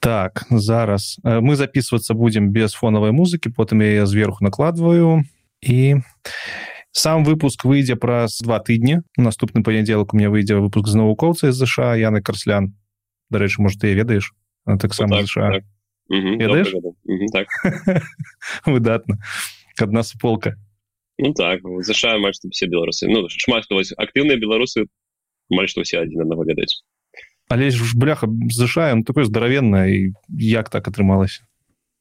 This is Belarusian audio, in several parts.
так зараз мы записываться будем без фоновой музыки потым я зверху накладываю. І сам выпуск выйдзе праз два тыдні наступны панядзелак у меня выйдзе выпуск з навукоўцы з ЗША яны карслян дарэчы может ты ведаеш таксама так, так. так. выдатна одна суполка ну так ЗША ма все беларусы ну шмат актыўныя беларусы ма што все адзін аднаго ведаць але ж бляха зашаем такое здаравенна і як так атрымалася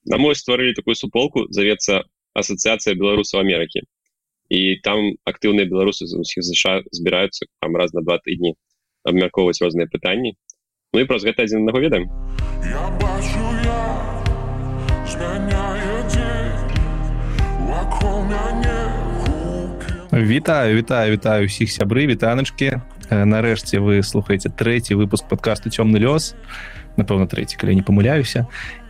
на мой стварылі такую суполку завецца асацыяцыя беларусаў Амерыкі і там актыўныя беларусы з усіх ЗША збіраюцца там раз на два тыдні абмяркоўваць розныя пытанні Ну і праз гэта адзін аднаго ведаем Вітаю вітаю вітаю усіх сябры вітаначкі нарэшце вы слухаеце трэці выпуск подкасту цёмны лёс напэўна трэці калі не памыляюся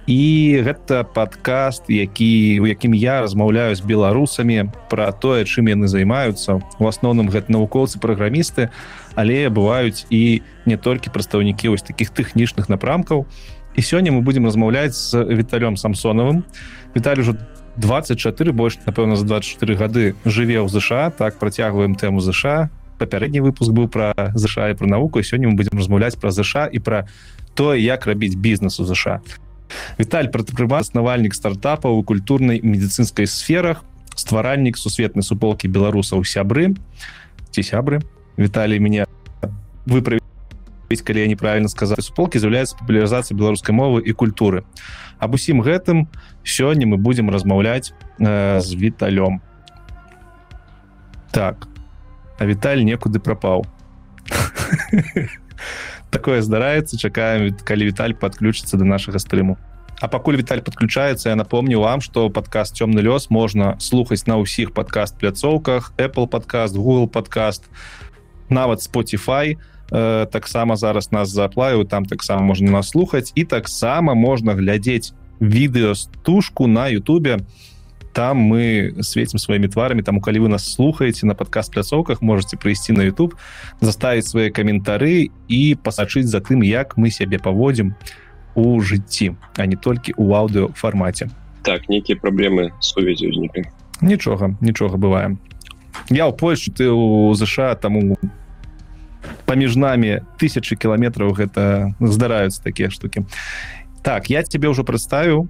і гэта подкаст які у якім я размаўляю з беларусамі про тое чым яны займаюцца. У асноўным гэта навукоўцы праграмісты але бываюць і не толькі прадстаўнікі вось таких тэхнічных напрамкаў. І сёння мы будемм размаўляць з віталём самсонавым. Віталь ужо 24 больш напэўна за 24 гады жыве ў ЗША так працягваем тэму ЗША папярэдні выпуск быў пра ЗША і пра навуку сёння мы будзем размаўляць пра ЗША і пра тое як рабіць бізнес у ЗША Віталь прадпрыма аснавальнік стартапаў у культурнай медыцынскай сферах стваральнік сусветнай суполкі беларусаў сябры ці сябры Віталій мяне выправіць калі я неправільна сказаць суполкі з'яўляецца папулярызацыя беларускай мовы і культуры. Аб усім гэтым сёння мы будзем размаўляць э, з віталём. Так а Віталь некуды прапаў такое здараецца чакаем калі Віталь подключыцца до нашага стрыму А пакуль Віталь подключаецца я напомню вам что подкаст цёмны лёс можна слухаць на ўсіх подкаст пляцоўках Apple подкаст Google подкаст нават Spotify э, таксама зараз нас заплаю там таксама можна нас слухаць. І таксама можна глядзець відэо стужку на Ютубе там мы светим сваімі тварамі таму калі вы нас слухаеце на падказ пляцоўках можете прыйсці на YouTube заставіць свае каментары і пасачыць за тым як мы сябе паводзім у жыцці а не толькі у аўдыо фармаце так нейкія праблемы сувязі ўзнікай нічога нічога бываем я ў Польшу ты у ЗША таму паміж намі тысячи кіламетраў гэта здараюцца такія штукі так я тебе ўжо прадставіў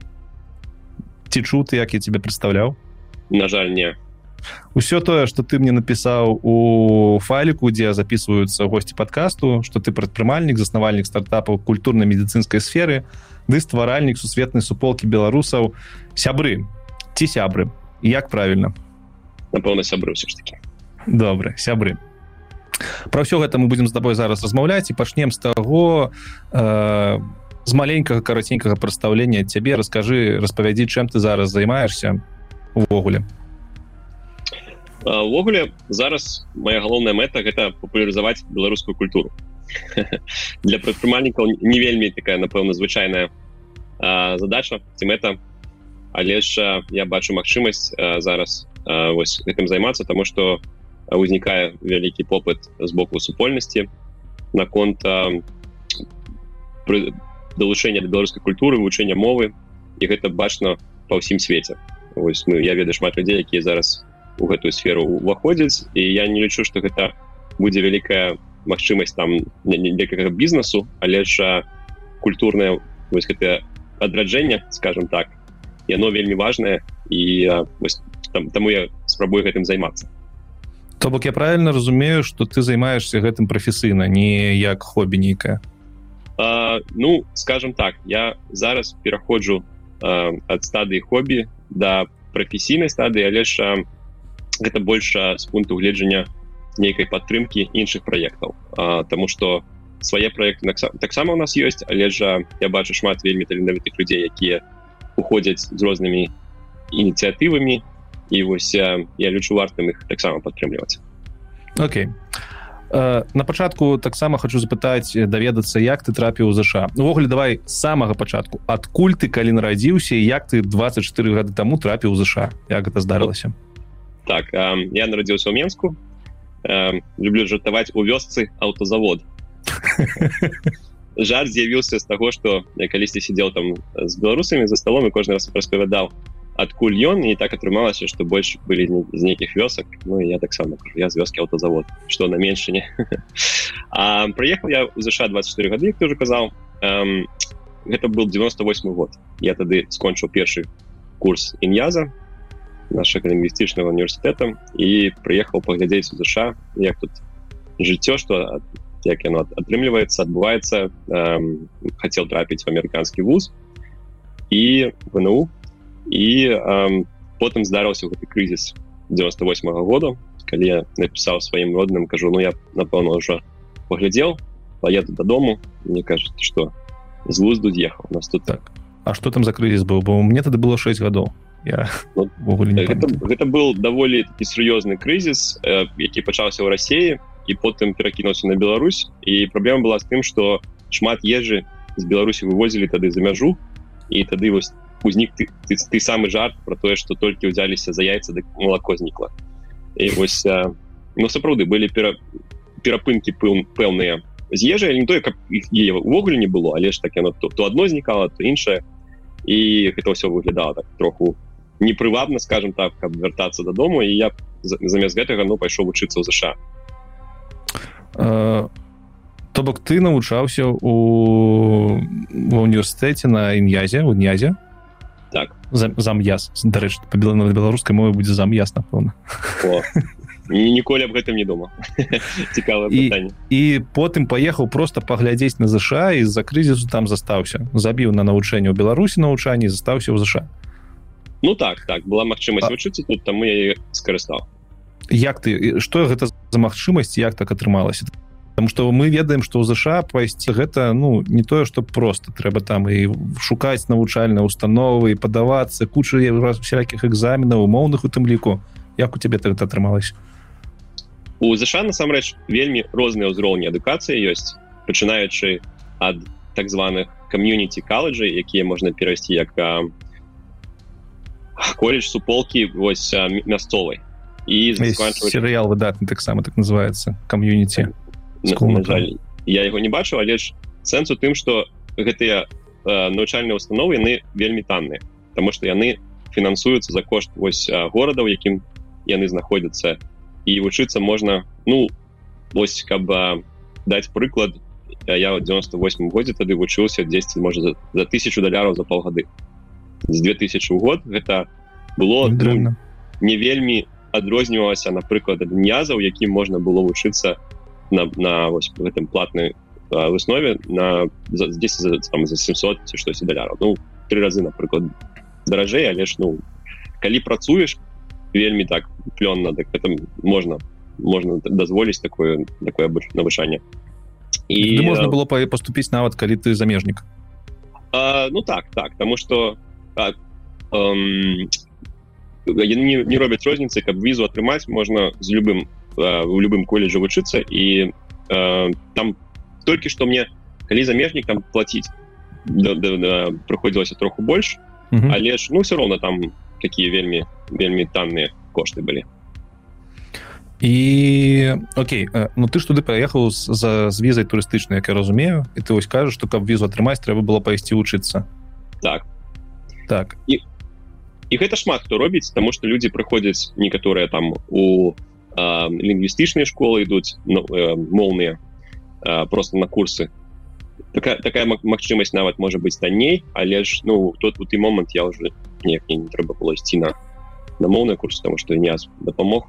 ці чу ты як я тебе представляў на жаль не. Усё тое что ты мне напісаў у файліку дзе записываются гости подкасту что ты прадпрымальнік заснавальнік стартапаў культурна-медыцынскай сферы ды стваральнік сусветнай суполки беларусаў сябры. Ці сябры. Як правильно? Напэўна сябры все ж таки добры сябры. Про ўсё гэта мы будем з тобой зараз размаўляць і пачнем з таго э, з маленькага караценькага прадстаўлення цябе раскажы распавядзі чым ты зараз займаешься увогуле. Увогуле зараз моя галоўная мэта гэта папулярызаваць беларускую культуру. Для прадпрымальнікаў не вельмі такая напэўна звычайная задача ці мэта. Але ж я бачу магчымасць зараз вось гэтым займацца тому что узнікае вялікі попыт з боку супольнасці наконт далучэння да беларускай культуры вывучэння мовы і гэта бачна па ўсім свеце. Ось мы я ведаю шмат людзей якія зараз у гэтую сферу уваходзяць і я не лічу что гэта будзе вялікая магчымасць там некага бізнесу але ж культурная вось гэтае адраджэнне скажем так яно вельмі важное і вось, там таму я спрабую гэтым займацца. То бок я правильно разумею что ты займаешься гэтым прафесійна не як хобі нейкая ну скажем так я зараз пераходжу ад стадыі хобі да прафесійнай стадыі але ж гэта больше з пункту гледжання нейкай падтрымки іншых праектаў тому что свае проекты таксама у нас есть але ж я бачу шмат вельмі таленавітых людзей якія уходзяць з рознымі ініцыятывамі і вось я лічу вартым іх таксама падтрымліваць Окей okay. Э, на пачатку таксама хочу запытаць э, даведацца як ты трапіў ЗША увогуле давай самага пачатку. Адкуль ты калі нарадзіўся як ты 24 гады таму трапіў ЗША як гэта здарылася? Так э, я нарадзіўся ў менску. Э, люблю жартаваць у вёсцы аўтозавод жарт з'явіўся з таго што я калісьці сидел там з беларусамі за столом і кожны раз распавядаў адкуль ён і так атрымалася што больш былі з нейкіх вёсак Ну я таксама я з вёскі аўтазавод што на меншыне прыехал я у ЗША 24 гады хто уже казаў гэта был 98 год. Я тады скончыў першы курс ін'яза нашага лінгвістычнага універсітэта і прыехаў паглядзець у ЗША як тут жыццё што як яно атрымліваецца адбываецца хацеў трапіць в амерыканскі вуз. І вНУ і потым здарыўся гэты крызіс 98 -го года калі я напісаў сваім родным кажу ну я напэўна ўжо паглядзеў поеду дадому мне кажется что з вузду з'ехаў нас тут. Так А что там за крызіс быў бо мне тады было 6 гадоў я ну, гэта, гэта был даволі такі сур'ёзны крызіс э, які пачаўся ў рассіі і потым перакінуўся на Беларусь. І праблема была з тым что шмат ежы з Беларусі вывозілі тады за мяжу і тады вось узнік ты, ты, ты самы жарт про тое что толькі ўзяліся за яйца дык молоко знікла і вось э, ну сапраўды былі пера, перапынкі пыл пэўныя з ежай не тое каб іх увогуле не было але ж так яно то, то одно знікала то іншае і гэта ўсё выглядала так троху непрывабна скажем так каб вяртацца дадому і я замест гэтага ну пайшоў вучыцца ў ЗША то бок ты навучаўся у ва універсітэце на ін'язе у днязе так. Зам'яз дарэч па на беларускай мове будзе зам'яз напэўна. Ніколі аб гэтым не думаў. Цікава і, і потым паехаў просто паглядзець на ЗША і з-за крызісу там застаўся. Забіў на навучэнне ў беларусі навучанні застаўся ў ЗША Ну так так была магчымасць вучыцца тут таму я скарыстаў. Як ты што гэта за магчымасць як так атрымалася Потому что мы ведаем что ў ЗША пайсці гэта ну не тое что просто трэба там і шукаць навучальныя установы і падавацца куча всякихх экзаменаў умоўных у тым ліку. Як у тебе гэта атрымалось у ЗША насамрэч вельмі розныя ўзроўні адукацыі ёсць пачынаючы ад так званых кам'юніці каледжы якія можна перайсці як колледж суполкі вось мясцовай. І серыял выдатны таксама так называется кам'юніці я его не бачу але ж сэнс у тым что гэтыя э, навучальныя установы яны вельмі танныя. Потому что яны фінансуюцца за кошт вось горада у якім яны знаходзяцца. І вучыцца можна ну вось каб даць прыклад я в 98 годзе тады вучыўся 10 можа за, за тысячу даляраў за полгады з 2000 год гэта было ну, не вельмі адрознівалася напрыклад дняза у якім можна было вучыцца на, на вось, гэтым платной в основе на здесь там, за 700 ці штось даляраў ну три разы напрыклад даражэй але ж ну калі працуеш вельмі так плённа так это можна можна дазволіць такое такое навышанне і можна было па поступіць нават калі ты замежнік а, ну так так тому что так, эм, не, не робяць розніцы каб візу атрымаць можна з любым у любым колледже вучыцца і э, там толькі что мне калі замежнік там платіць да, да, да, прыходзілася троху больш mm -hmm. але ж ну все равно там такія вельмі вельмі танныя кошты былі і Окей Ну ты ж туды паехаў за з візай турыстычнай як я разумею. І ты вось кажаш што каб візу атрымаць трэба было пайсці вучыцца так. Так. І і гэта шмат хто робіць тому что людзі прыходзяць некаторыя там у лінгвістычныя школы ідуць ну, моўныя э, просто на курсы. Такая такая магчымасць нават можа быць танней але ж ну тут у ты момант я уже не, не трэба было ісці на на моўны курс тому что не дапамог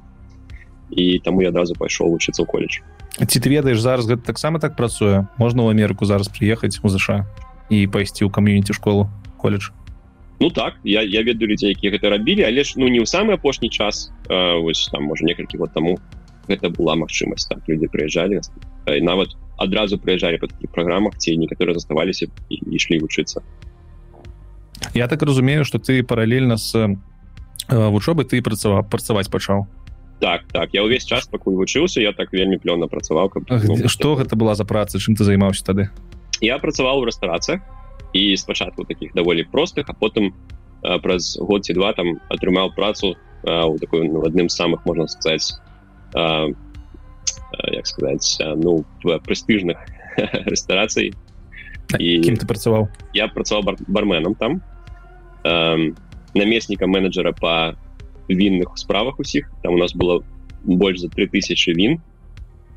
і таму я адразу пайшоў вучыцца ў колледж. Ці ты ведаеш зараз гэта таксама так працуе можна ў Амерыку зараз прыехаць у ЗША і пайсці ў кам'юніці школу колледж Ну так я, я ведаю людзей якія гэта рабілі але ж ну не ў самы апошні час э, вось там можа некалькі год таму гэта была магчымасць так людзі прыязджалі нават адразу прыязджалі па такіх праграмах ці некаторыя заставаліся і ішлі вучыцца Я так разумею что ты паралельна с э, вучобы ты працаваў працаваць пачаў так так я ўвесь час пакуль вучыўся я так вельмі плённа працаваў каб ну, что гэта была за праца чым ты займаўся тады я працаваў у рэстарацыях і спачатку таких даволі простых а потым а, праз год ці два там атрымаў працу у такой ну, адным з самых можна сказаць а, а, як сказаць а, ну прэстыжных рэстарацый. І кім ты працаваў? Я працаваў бар барменам там эм, намеснікам менеджера по вінных справах усіх. Там у нас было больш за 3000 він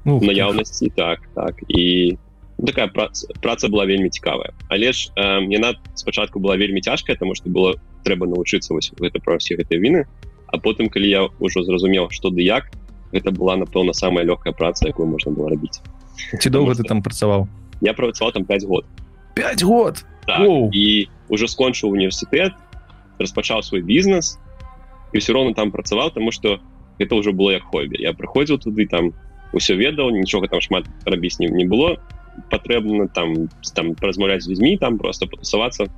наяўнасці. Так так. І такая праца праца была вельмі цікавая. Але ж э, яна спачатку была вельмі цяжкая тому что было трэба навучыцца вось гэта пра ўсе гэтыя віны. А потым калі я ўжо зразумеў што ды як гэта была напэўна самая лёгкая праца якую можна было рабіць. Ці доўга ты там працаваў? Я працаваў там 5 год. 5 год? Так, і уже скончыў універсітэт распачаў свой бізнес і все роўно там працаваў тому что это уже было як хобі. Я прыходзіў туды там усё ведаў нічога там шмат рабіць не, не было патрэбна там там размаўляць з людзьмі там просто потусавацца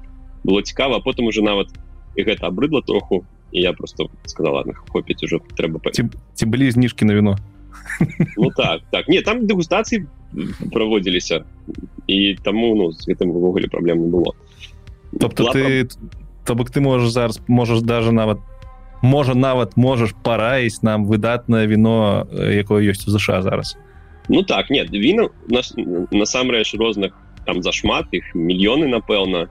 было цікава потым уже нават і гэта абрыдла троху і я просто сказала хопіць уже трэба ці, ці былі зніжкі на віно ну так так. Не там дэгустацыі праводзіліся і таму ну з гэтым увогуле праблем не было. Тобто ты то бок ты можаш зараз можаш даже нават можа нават можаш параіць нам выдатнае віно якое ёсць у ЗША зараз ну так нет віна нас насамрэч розных там зашмат іх мільёны напэўна.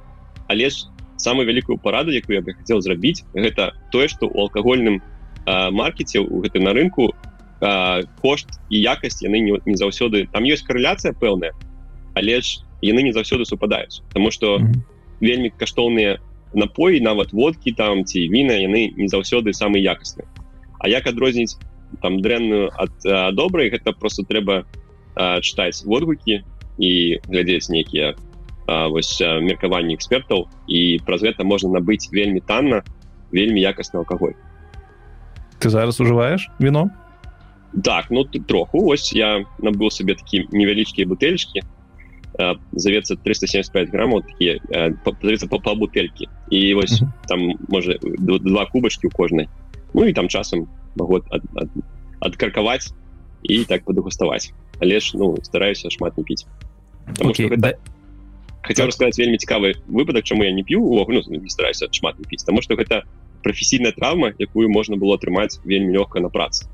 Але ж самую вялікую параду якую я бы хотел зрабіць гэта тое что у алкагольным маркеце у гэты на рынку а, кошт і якасць яны не, не заўсёды там ёсць карэляцыя пэўная але ж яны не заўсёды супадаюць. Потому что mm -hmm. вельмі каштоўныя напоі нават водкі там ці віна яны не заўсёды самы якасны А як адрозніць там дрэнную ад добрай гэта просто трэба а, чытаць водгукі і глядзець нейкія вось меркаванні экспертаў і праз гэта можна набыць вельмі танна вельмі якасны алкаголь ты зараз ужываешь вино? Так ну ты троху. Ось я набыў сабе такі невялічкія бутэльчкі завецца 375 граммаў такія подавіцца по, по бутэлькі і вось mm -hmm. там можа два кубачки у кожнай ну і там часам могу ад, ад, адкаркаваць і так падгуставаць але ж ну стараюся шмат не піць okay, гэта... да. Хотел рассказать вельмі цікавы выпадак чаму я не п'ю ну, не стараюся шмат не піць тому что гэта професійная траўма якую можна было атрымаць вельмі лёгка на працы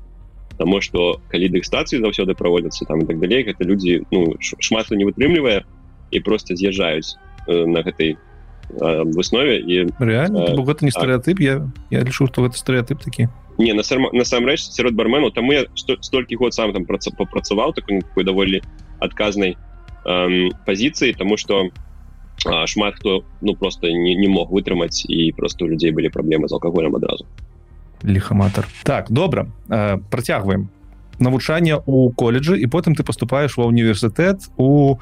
Таму что калі дэгстацыі заўсёды праводзяцца там і так далей гэта людзі ну шмат не вытрымлівае і просто з'язджаюць э, на гэтай э, выснове і реально? э, гэта не стэеатып я я лічу што гэта стэеатып такі не насамрэч сярод бармену таму я столькі год сам там праца папрацаваў такой даволі адказнай пазіцыі тому что шмат хто ну просто не, не мог вытрымаць і просто у людзей былі праблемы з алкаголем адразу лихаматор так добра працягваем навучанне у колледжы і потым ты поступаешь ва універсітэт у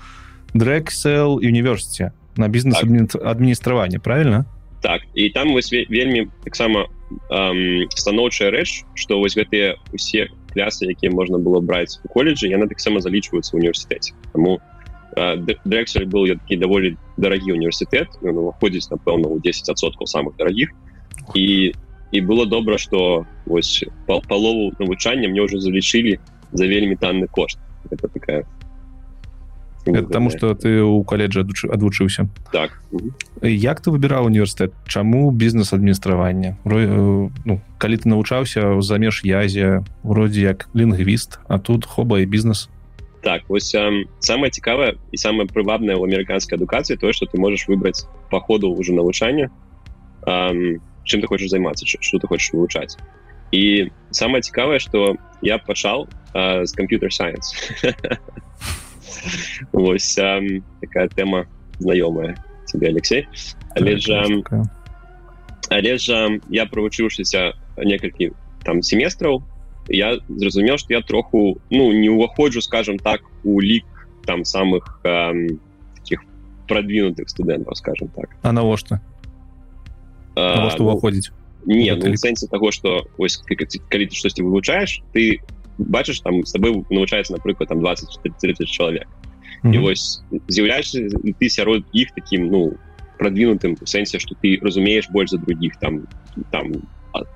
дрексел універсіце на бізнес так. адміністраванне правильно? Так і там вось вельмі таксама станоўчая рэч что вось гэтыя усе клясы якія можна было браць у колледжы яны таксама залічваюцца в універсітэце. Тому дрексель был такі даволі дарагі універсітэт выходзіць напэўна у 10соткаў самых дарагіх. І і было добра что вось палову навучання мне уже залічылі за вельмі танны кошт. Это такая потому что ты у каледжа адвучыўся так. Як ты выбіраў універсітэт чаму бізнес адміністравання э, ну, калі ты навучаўся замеж язе вроде як лінгвіст а тут хоба і бізнес так вось э, самое цікавае і самое прывабнае ў амерыканскай адукацыі тое что ты можешь выбраць по ходу уже навучання э, чым ты хочаш займацца что ты хочаш вывучаць і самое цікавае что я пачал з компьютер science Вось такая тэма знаёмая тебе Алексей але ж але ж я правучыўшыся некалькі там семестраў я зразумеў что я троху ну не ўваходжу скажем так у лік там самых таких продвинутых студэнтаў скажем так а навошта что уваходзіць не ну, сэнсе того что ось калі ты штосьці вывучаешь ты бачыш там с тобой навучаецца напрыклад там 20 30 человек mm -hmm. і вось з'яўляешься ты сярод іх таким ну продвинутым у сэнсе что ты разумееш больш за других там там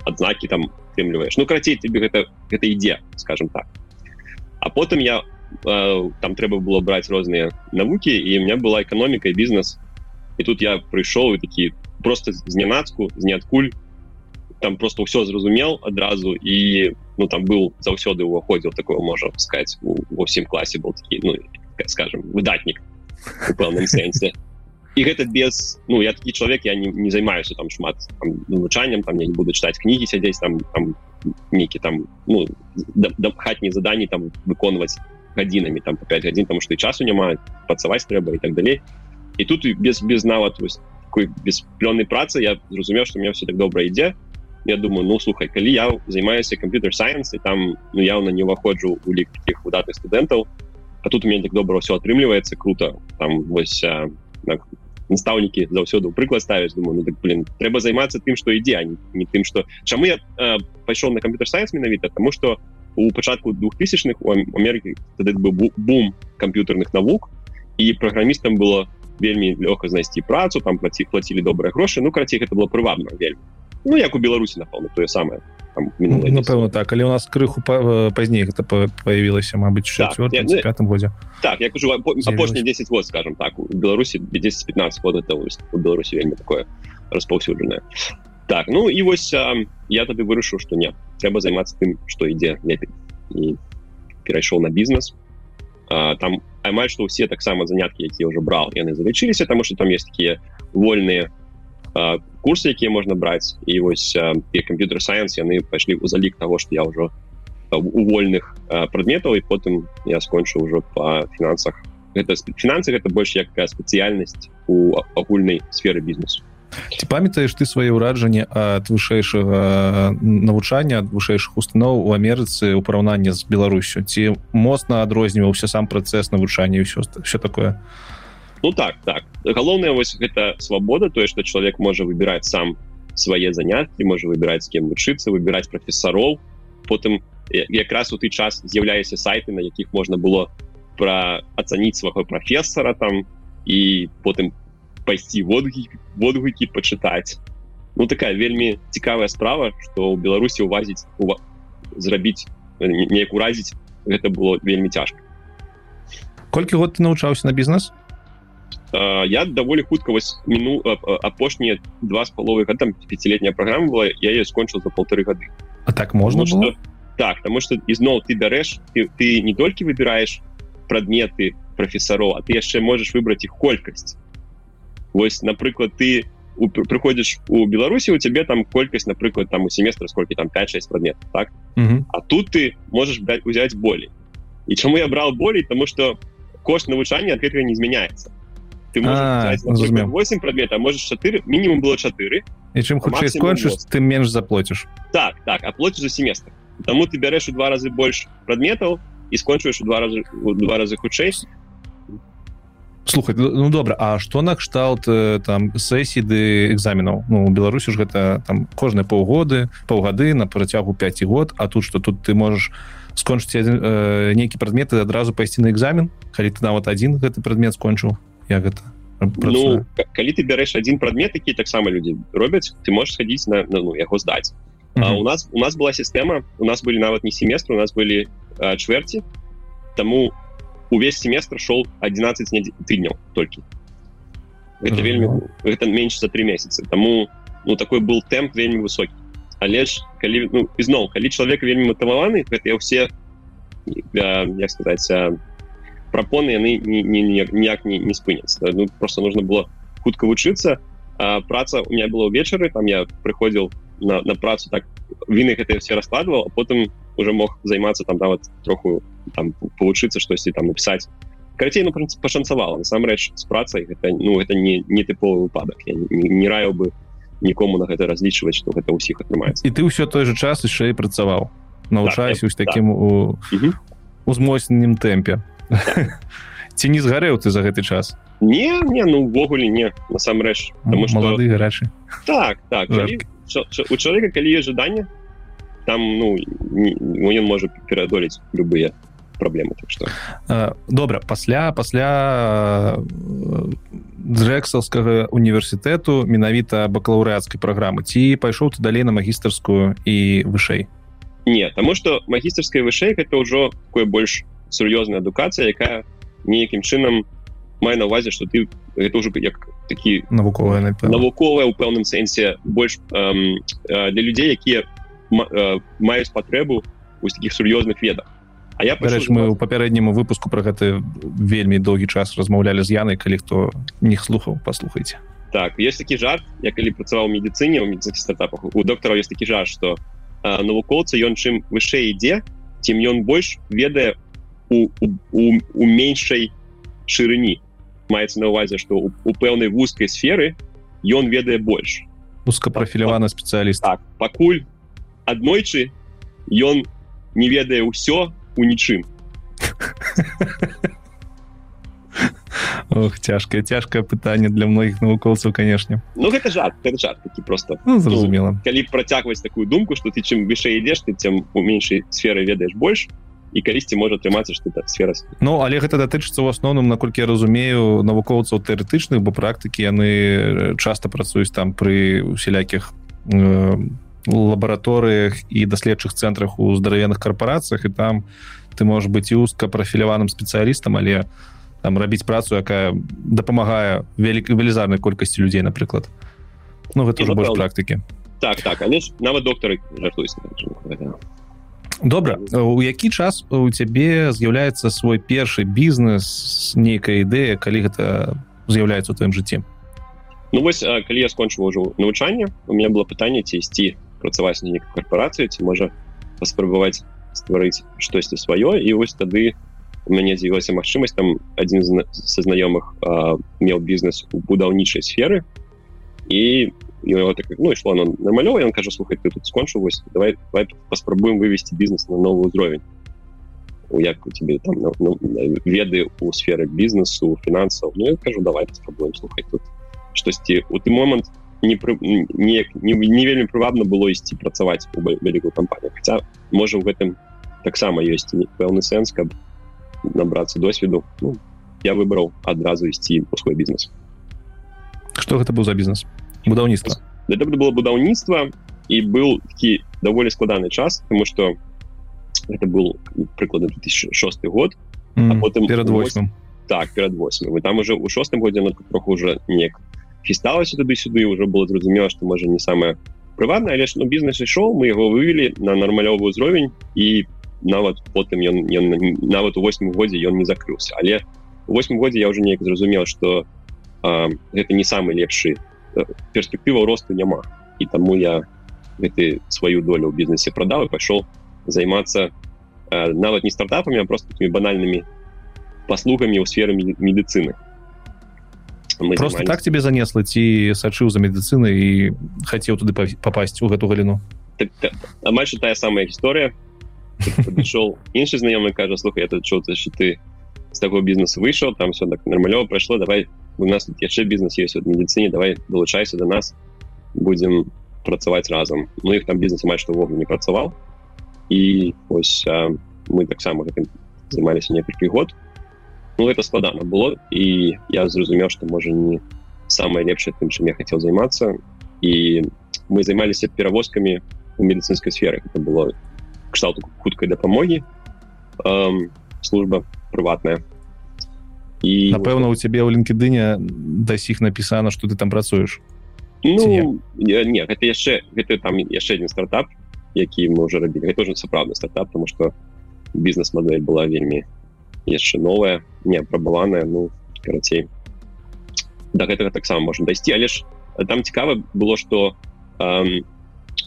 адзнаки там трымліваешь ну карацей тебе гэта гэта ідзе скажем так. А потым я э, там трэба было браць розныя навукі і у меня была эканоміка і бізнес. І тут я прыйшоў і такі просто знянацку з ниадкуль там просто ўсё зразумел адразу і ну там был заўсёды уваходзіў такое можа сказать ва ўсім класе был такі ну скажем выдатнік пэўным сэнсе і гэта без ну я такі чалавек я не, не займаюся там шмат навучаннем там я не буду чытаць кнігі сядзець там там нейкі там ну хатні заданні там выконваць гадзінамі там по 5 гадзін там што і часу няма працаваць трэба і так далей і тут без без нават вось такой бесплённай працы я зразумеў што мне все так добра ідзе я думаю ну слухай калі я займаюся камп'ютер сайенс і там ну яўна не ўваходжу у лік таких выдатных студэнтаў а тут у меня так добра все атрымліваецца круто. Там вось настаўнікі заўсёды прыклад ставіць думаю ну, так, блин трэба займацца тым што ідзе не, не тым што чаму я э, пайшоў на камп'ютер сайенс менавіта? Тому что у пачатку двухтысячных у Амерыкі тады быў бум камп'ютарных навук і праграмістам было вельмі лёгка знайсці працу там плаці плацілі добрыя грошы ну карацей гэта было прывабна вельмі ну як у беларусі напэўна тое самае напэўна так. Але у нас крыху пазней гэта появілася Мабыць так, пятым годзе. Так я кажу апошні 10 год скажем так у беларусі 10-15 год это у беларусі вельмі такое распаўсюджанае. Так ну і вось а, я тады вырашыў што не трэба займацца тым што ідзе лепей. І перайшоў на бізнес. А, там амаль што ўсе таксама заняткі якія ўжо брал яны залічыліся таму што там есть такія вольныя курсы якія можна браць і вось і камп'ютер сайенс яны пайшлі ў залік того что я ўжо у вольных прадметаў і потым я скончыў ўжо по фінансах гэта фінансы гэта больш якая спецыяльнасць у агульнай сферы бізнесу ці памятаеш ты свае ўраджанне ад вышэйшага навучання ад вышэйшых устаноў у Амерыцы ў параўнанні з Беларусю ці моцна адрозніваўся сам працэс навучання ўсё все такое? а ну так так. Галоўная вось гэта свабода тое что чалавек можа выбіраць сам свае заняткі можа выбіраць кем вучыцца выбіраць прафесароў потым якраз у ты час з'яўляюся сайты на якіх можна было пра ацаніць свайго прафесара там і потым пайсці водгі водгукі пачытаць ну такая вельмі цікавая справа что ў беларусі увазіць ува... зрабіць неяк уразіць гэта было вельмі цяжка колькі год ты навучаўся на бізнес я даволі хутка вось міну апошнія два з паловы там пяцілетняя праграма была я ее скончыў за полторы гады А так можна что так потому что ізноў ты бярэш ты, ты не толькі выбіраеш прадметы прафесароў а ты яшчэ можаш выбраць іх колькасць Вось напрыклад ты прыходзіш у беларусі у цябе там колькасць напрыклад там у семестра сколько там 5-6 прадмет так? А тут ты можаш брать узяць болей і чаму я брал болей тому что кошт навучання ад гэтага не змяняецца ты можешь 8 предметов можешь 4 минимум было 4 и чем хутчэй скончыш ты менш заплоціш так так аплоціш за семестр. Тому ты бярэш у два разы больш прадметаў і скончваеш у два разы у два разы хутчэй слухай ну добра А что накшталт там сесій ды экзаменаў Ну Беларусі ж гэта там кожныя паўгоды паўгады на працягу 5 год А тут что тут ты можешь скончыць э, нейкі прадметы адразу пайсці на экзамен калі ты нават один гэты прадмет скончыў як гэта ну, калі ты бярэш один прадмет які таксама людзі робяць ты можешь схадзіць на, на ну, яго здаць mm -hmm. у нас у нас была сістэма у нас былі нават не семестры у нас былі а, чвэрці тому увесь семестр шел 11 тыдняў толькі это mm -hmm. вельмі гэта менш за три месяцы тому ну такой был темп вельмі высокі але ж калі ну, ізноў калі чалавек вельмі матываваны гэта все як сказаць прапоны яны ніяк не, не спыняцца ну, просто нужно было хутка вучыцца праца у меня было ўвечары там я прыходзіл на, на працу так віны гэта все раскладывал потым уже мог займацца там нават троху там павучыцца штосьці там написать. Карацей ну пашанцавала насамрэч з працай гэта ну это не не тыповы выпадак я не, не раяў бы нікому на гэта разлічваць что гэта ўсіх атрымаецца і ты ўсё той же час яшчэ і працаваў навучаюсь так, таким у узмоцненнем тэмпе ці не згарэў ты за гэты час? Не не ну увогуле не насамрэч. Малады гарачы. Так так калі, у чалавека калі є жаданне там ну ён можа пераадолець любыя праблемы так что добра пасля пасля дрэксаўскага універсітэту менавіта бакалаўрэацкай праграмы. Ці пайшоў ты далей на магістарскую і вышэй? Не таму что магістарская вышэй гэта ўжо такое больш сур'ёзная адукацыя якая нейкім чынам мае на увазе что ты это уже як такі навуковая навуковая у пэўным сэнсе больш эм, для людзей якія маюць патрэбу у таких сур'ёзных ведах. А я Дарэч, мы ў папярэдняму выпуску про гэты вельмі доўгі час размаўлялі з янай калі хто не слухаў паслухайте так есть такі жарт. Я калі працаваў медыцыне у медицинских стартапах у доктора есть такі жарт что навукоўца ён чым вышэй ідзе тем ён больш ведае у, у, у, у меншай шырыні маецца на увазе что у, у пэўнай вузкай сферы ён ведае больш узкапрафіляваны спецыяліст так. пакуль аднойчы ён не ведае ўсё у нічым Ох, цяжкае цяжкае пытанне для многіх навукоўцаў канешне Ну гэта жарт гэта жарт такі просто. Ну, зразумела ну, калі працягваць такую думку что ты чым вышэй ідзеш ты тем у меншай сферы ведаеш больш і калісьці можа атрымацца что это сфера Ну але гэта датычыцца ў асноўным наколькі я разумею навукоўцаў тэарэтычных бо практыкі яны часто працуюць там пры усялякіх э, лабараторыях і даследчых цэнтрах у здаравенных карпорацыях і там ты можаш быць і узка прафіляваным спецыялістам але там рабіць працу якая дапамагае вялікай велізарнай колькасці людзей напрыклад. Ну гэта уже больш практыкі. Так так але нават доктары добра. У які час у цябе з'яўляецца свой першы бізнес нейкая ідэя калі гэта з'яўляецца у тваім жыцці? Ну вось калі я скончыў ужо навучанне у меня было пытанне ці ісці працаваць на нейкай карпорацыі ці можа паспрабаваць стварыць штосьці сваё. І вось тады у у мяне з'явілася магчымасць там адзін са знаёмых меў бізнес у будаўнічай сферы. І так ну ішло на намалёва ён кажа слухай ты тут скончыў вось давай, давай паспрабуем вывесці бізнес на новы ўзровень у як у тебе там ну, ну, веды у сферы бізнесу фінансаў Ну я кажу давай паспрабуем слухай тут штосьці у ты момант не не, не, не вельмі прывабна было ісці працаваць у вялікую кампанію Хаця можа у гэтым таксама ёсць пэўны сэнс каб набрацца досведу ну, я выбраў адразу ісці у свой бізнес что гэта быў за бізнес Будаўніцтва это было будаўніцтва і быў такі даволі складаны час потому что это был прыкладна 2006 год mm, потым перад 8 так перад 8 вы там уже у шостым годзе троху уже неяк хісталася туды-сюды уже было зразумела что можа не самое прыватна але ж ну бізнес ішоў мы его вывели на нармалёвы ўзровень і нават потым ён, ён нават у восьмым годзе ён не закрыўся але восьмым годзе я уже неяк зразумеў что гэта не самый лепшы перспектыва росту няма і таму я гэты сваю долю ў бізнесе продал і пайшоў займацца нават не стартапамі а просто такими банальнымі паслугамі ў сферы медыцыны мы просто займались... так тебе занесла ці сачыў за медыцынай і хацеў туды попасть у гэту галіну так, так, амаль тая самая гісторыя подошел інший знайомий каже слухай я тут чув що ти з такого бізнесу вийшов там все так нормальово пройшло давай у нас тут ще бізнес є в медицині давай долучайся до нас будем працаваць разам ну их там бізнес май что вогу не працаваў і ось а, мы таксама гэтым займаліся некалькі год ну это складана было і я зразумеў что можа не самое лепшае тым чым я хотел займацца і мы займаліся перавозкамі у медыцынской сферы это было кшталту хуткай дапамогі эм, служба прыватная І напэўна у цябе ў лінкедыне да сіх напісана что ты там працуеш ну, не? не гэта яшчэ гэта там яшчэ один стартап які мы уже рабілі тоже сапраўдны стартап потому что бізнес-мадэль была вельмі яшчэ новая не прабаваная ну карацей до гэтага таксама можна дайсці але ж там цікава было что эм,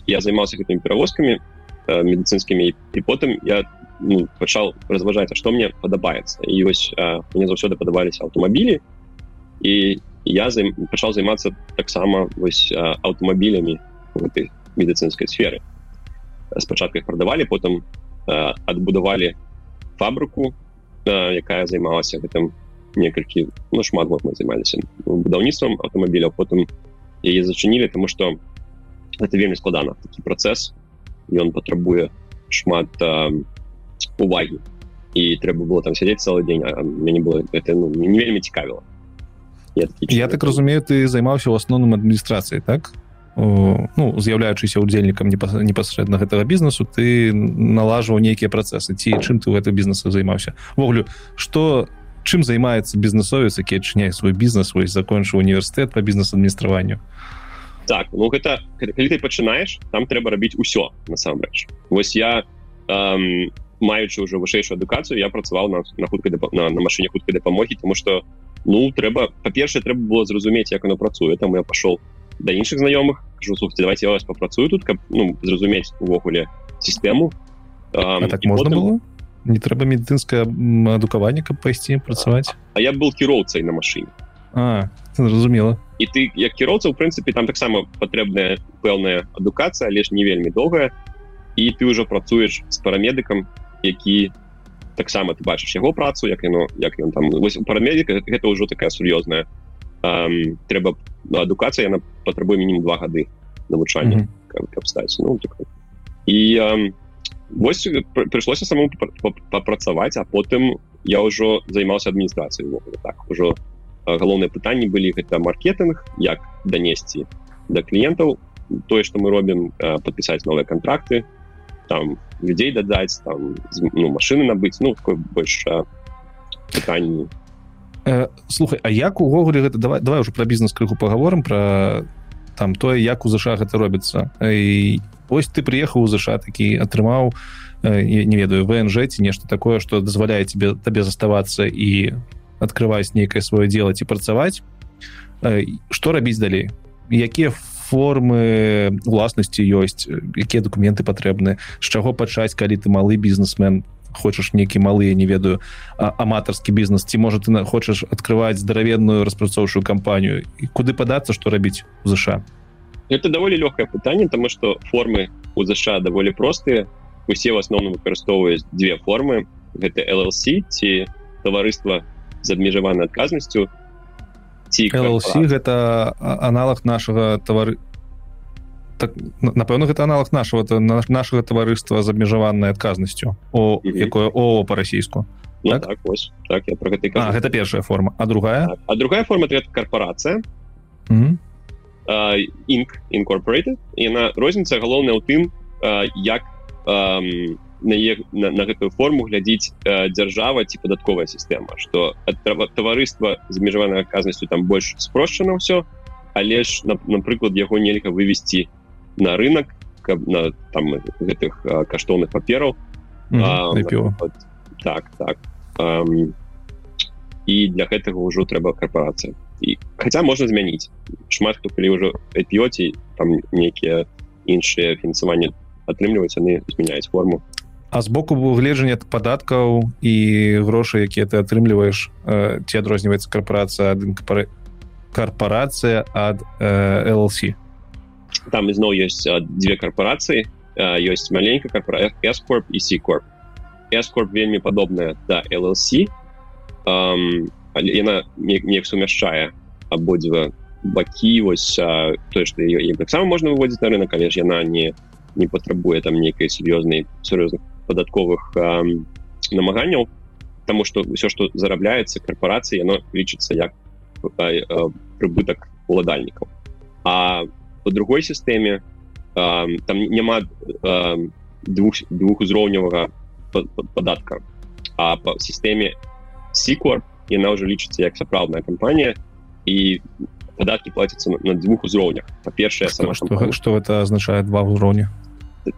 я займаўся гэтымі перавозкамі Э, медыцынскімі і потым я ну, пачаў разважаць што мне падабаецца і вось э, мне заўсёды падабаліся аўтамабілі і я займ, пачаў займацца таксама вось аўтамабілямі гэтай медыцынскай сферы спачатку іх прадавалі потым адбудавалі фабрыку якая займалася гэтым некалькі ну шмат год мы займаліся будаўніцтвам аўтамабіляў потым яе зачынілі тому что это вельмі складана такі працэс ён патрабуе шмат э, увагі і трэба было там сядзець цэлы дзень мяне было это ну, не вельмі цікавіла я, я так разумею ты займаўся ў асноўным адміністрацыяй так? О, ну з'яўляючыся удзельнікам непасрэдна гэтага бізнесу ты налажваў нейкія працэсы ці чым ты ў гэты бізнесу займаўся ввогуле что чым займаецца бізнесовец які адчыняе свой бізнес вось закончыў універсітэт по бізнес-адміністраванню так ну гэта калі ты пачынаеш там трэба рабіць усё насамрэч вось я эм, маючы ўжо вышэйшую адукацыю я працаваў на, на хуткай на, на машине хуткай дапамогі тому что ну трэба па-першае трэба было зразумець як оно працуе. Там я пошел да іншых знаёмых слухайте давайте я вас попрацую тут каб ну, зразумець увогуле сістэму так можна потым... было? Не трэба медыцынскае адукаванне каб пайсці працаваць? А я был кіроўцай на машине зразумела. І ты як кіроўца у прынцыпе там таксама патрэбная пэўная адукацыя але ж не вельмі доўгая. І ты ўжо працуеш з парамедыкам які таксама ты бачыш яго працу як яно як ён там парамедіка гэта ўжо такая сур'ёзная трэба адукацыя яна патрабуе мінімум два гады навучання mm -hmm. каб стаць ну так, і а, вось прыйшлося самому папрацаваць а потым я ўжо займаўся адміністрацыяй так ужо галоўныя пытанні былі гэта маркетинг як данесці да кліентаў тое што мы робім подпісаць новыя контракты там людзей дадаць там ну, машины набыць ну такой больш пытанні э, слухай А як увогуле гэта давай давай уже про бізнес крыху паговорам про там тое як у ЗША гэта робіцца. І ось ты приехаў у ЗША такі атрымаў э, не ведаю внж ці нешта такое что дазваляе тебе табе заставацца і открываць нейкае сваё дело ці працаваць. Что рабіць далей? Якія формы уласнасці ёсць якія документы патрэбны з чаго пачаць калі ты малы бізнесмен хочаш нейкі малыя не ведаю аматарскі бізнес ці можа ты хочаш открываць здаравенную распрацоўшую кампанію? І куды падацца што рабіць у ЗША это даволі лёгкае пытанне тому что формы у ЗША даволі простыя усе в асноўным выкарыстоўваюць две формы гэта LLC ці таварыства з абмежаванай адказнасцю ці LLC гэта аналог нашага тавары так, напэўна гэта аналог нашего нашага таварыства з абмежаванай адказнасцю о якое о по-расійску ну, так? так, так, я про гэта, а, гэта першая форма. А другая? Так. а другая форма карпорацыя mm -hmm inc. Incorporated. Яна розніца галоўная ў тым uh, як um, на, на, на гэтую форму глядзіць uh, дзяржава ці падатковая сістэма что таварыства з абмежаванай аказнасцю там больш спрошчана ўсё але ж напрыклад яго нельга вывесці на рынок каб на там гэтых uh, каштоўных папераў. Mm -hmm. uh, так так. Um, і для гэтага ўжо трэба карпорацыя і хотя можна змяніць. Шмат хто калі ўжо п'ёце там нейкія іншыя фінансаванні атрымліваць яны змяняюць форму а з боку выгледжання падаткаў і грошай якія ты атрымліваеш э, ці адрозніваецца карпорацыя ад карпорацыя ад э, LC там ізноў ёсць две карпорацыі ёсць маленькая карпора эскорп і сикорп эскорп вельмі падобная да LLC um, але яна неяк сумяшчае абодва бакі вось тое што таксама можна выводзіць на рынок але ж яна не не патрабуе там нейкай сур'ёзнай сур'ёзных падатковых намаганняў Таму што ўсё што зарабляецца карпорацыі яно лічыцца як прыбытак уладальнікаў а по другой сістэме там няма двух двухузроўневага падатка а по сістэме сикор яна ўжо лічыцца як сапраўдная кампанія і падаткі плацяцца на, на двух узроўнях па-першае сама што, што это азначае два ўзроўні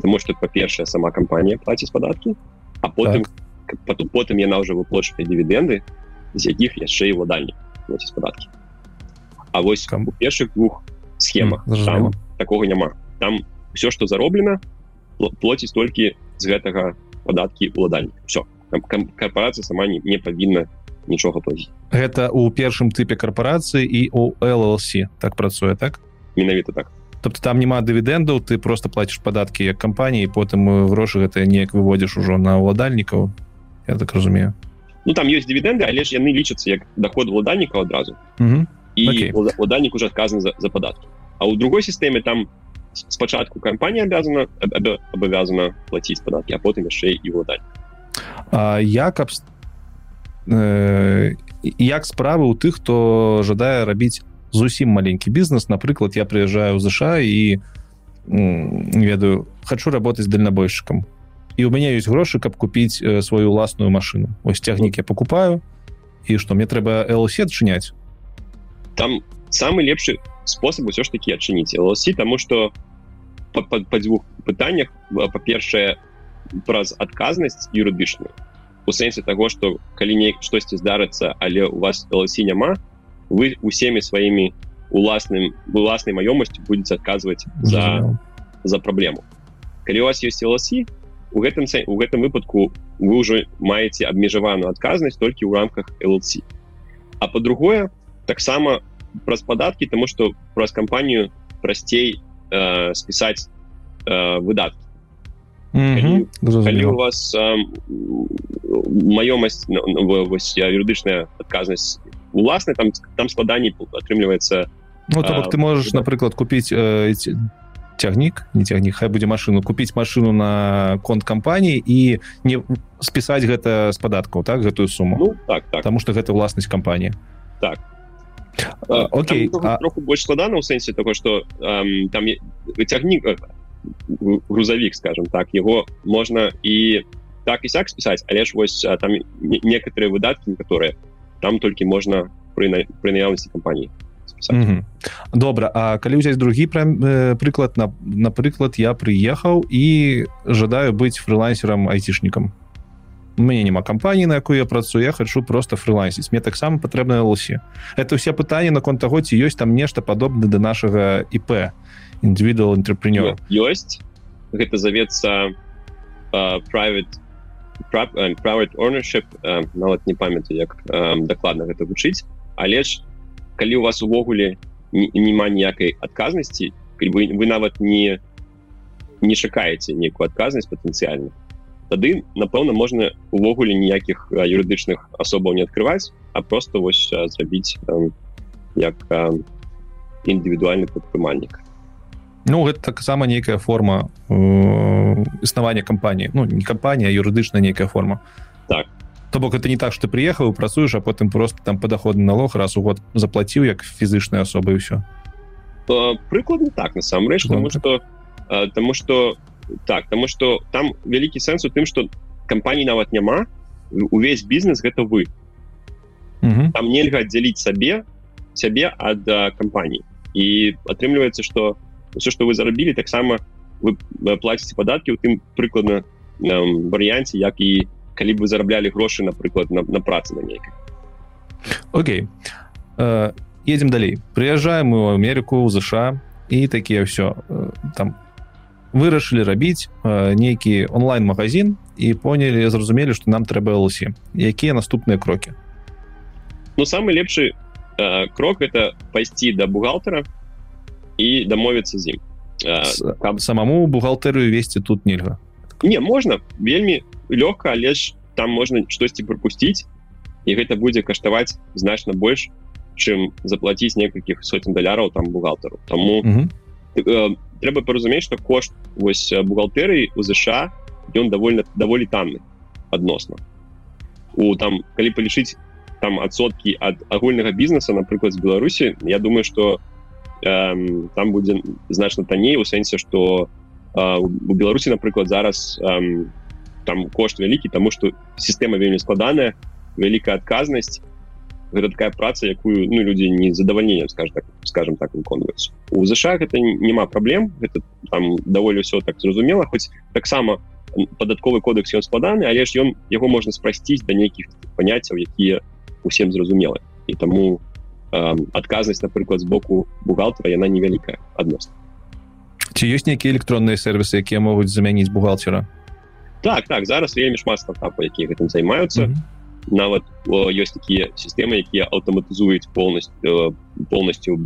тому что па-першае сама кампанія плаціць падаткі а потым так. потом потым яна ўжо выплочвае дывідэнды з якіх яшчэ і ўладальнік плаціць падаткі А вось Кам... у першых двух схемах mm, такого няма там все что зароблена плоціць толькі з гэтага падаткі уладальнік все корпорацыя сама не, не павінна нічога плаціць гэта у першым тыпе карпорацыі і у LLC так працуе так? Менавіта так тобто там няма дывідэндаў ты просто плаціш падаткі як кампаніі потым грошы гэта неяк выводзіш ужо на ўладальнікаў я так разумею. Ну там ёсць дывідэнды але ж яны лічацца як доход уладальніка адразу. І уладальнік уже адказаны за, за падаткі. А ў другой сістэме там спачатку кампанія абязана абавязана плаціць падаткі а потым яшчэ і ўладальнік. Як аб э, як справы у тых хто жадае рабіць зусім маленькі бізнес. Напрыклад я прыязджаю ў ЗША і ведаю хочу работать дальнабойшчыкам і у мяне ёсць грошы каб купіць э, сваю уласную машину. Ось цягнік я покупаю. І что мне трэба лсе адчыняць там самый лепшы спосаб усё ж таки адчыніць лсі тому что по, по, по дзвюх пытаннях па-першае праз адказнасць юрыдычную у сэнсе того что калі не штосьці здарыцца але у вас лсі няма вы усімі сваімі уласным уласнай маёмасцю будете адказваць за за праблему калі у вас есть лсі у гэтым у гэтым выпадку вы ўжо маеце абмежаваную адказнасць толькі ў рамках лсі а по-другое таксама праз падаткі тому что праз кампанію прасцей э, спісаць э, выдаткі калі, калі у вас э, маёмасць ну, ну, юрыдычная адказнасць уласна там там складаней атрымліваецца ну, то, ты можешь напрыклад купіць э, цягнік не цягнік хай будзе машину купіць машину на конт кампаніі і не спісаць гэта з падаткаў так гэтую суму ну, так, так. потому что гэта власнасць кампаніі так. Окей а... больш складана ў сэнсе того что эм, там цягнік грузавік скажем так его можна і так і сяк спісаць але ж вось там некоторые выдаткі которые там толькі можна пры пры наяўнасці кампаніі. Добра А калі ўзяць другі э, прыклад на напрыклад я прыехаў і жадаю быць фрылансерам айцішнікам. Мне няма кампаніі на якую я працую я хочу просто фрылансіць. Мне таксама патрэбна лосі это все пытанні наконт таго ці ёсць там нешта падобна да нашага ip індывідуал інтрапренёр ёсць. Гэта завецца uh, private private ownership uh, нават не памятаю як uh, дакладна гэта вучыць але ж калі у вас увогуле няма ніякай адказнасці вы, вы нават не не шакаеце нейкую адказнасць патэнцыяльна тады напэўна можна увогуле ніякіх юрыдычных асобаў не адкрываць а просто вось зрабіць як індывідуальны прадпрымальнік Ну гэта таксама нейкая форма э, існавання кампаніі. Ну не кампанія юрыдычная нейкая форма. Так. То бок это не так что приехаў працуеш а потым просто там падаходны налог раз у год заплаціў як фізычная асоба і ўсё прыкладна так насамрэч потому что тому что так тому что там вялікі сэнс у тым что кампаній нават няма увесь бізнес гэта вы. Там нельга аддзяліць сабе сябе ад кампаній і атрымліваецца что все что вы зарабілі таксама вы плаціце падаткі у тым прыкладна варыянце як і калі бы вы зараблялі грошы напрыклад на, на працы на нейкай Окей. Uh, едем далей прыязджаем у Амерыку у ЗША і такія ўсё uh, там вырашылі рабіць uh, нейкі онлайн-магазин і понялі зразумелі што нам трэба лсі якія наступныя крокі Ну самы лепшы uh, крок это пайсці да бухгалтера і дамовіцца з ім каб самому бухгалтерыю весці тут нельга не можна вельмі лёгка але ж там можна штосьці пропусціць і гэта будзе каштаваць значна больш чым заплатіць некалькіх сотен даляраў там бухгалтеру. Тому э, трэба паразумець что кошт вось бухгалтерыі у ЗША ён довольно даволі танны адносна у там калі палічыць там адсоткі ад агульнага бізнеса напрыклад з беларусі я думаю что эм, там будзе значна танней у сэнсе что э, у беларусі напрыклад зараз эм, там кошт вялікі тому что сістэма вельмі складаная вялікая адказнасць такая праца якую ну людзі не задавальненнем скажем так скажем так выконваюць у ЗША гэта няма праблем гэта там даволі ўсё так зразумела хоць таксама падатковы кодекс ён складаны але ж ён яго можна спрасціць да нейкіх паняццяў якія усім зразумелы і таму адказнасць напрыклад з боку бухгалтера яна невялікая адносна ці ёсць нейкія электронныя сервисы якія могуць замяніць бухгалтера? Так так зараз вельмі шмат стартапа якія гэтым займаюцца mm -hmm. нават ёсць такія сістэмы якія аўтаматызуюць полностью полностью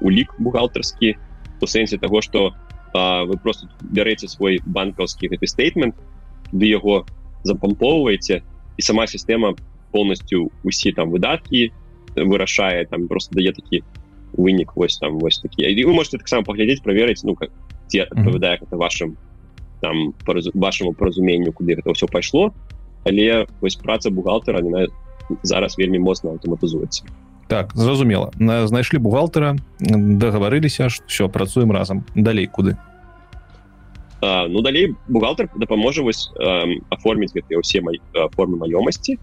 улік бухгалтарскі у сэнсе того что вы просто бярэце свой банкаўскі гэты стейтмент ды яго запампоўваеце і сама сістэма полностью усе там выдаткі вырашае там просто дае такі вынік вось там вось такі і вы можете таксама паглядзець праверыць ну как ці адпавядае это вашим там параз... вашаму паразуменню куды гэта ўсё пайшло але вось праца бухгалтера на зараз вельмі моцна аўтаматызуецца. Так зразумела. Знайшлі бухгалтера дагаварыліся все працуем разам. Далей куды? А, ну далей бухгалтер дапаможа вось аформіць гэтыя ўсе май формы маёмасці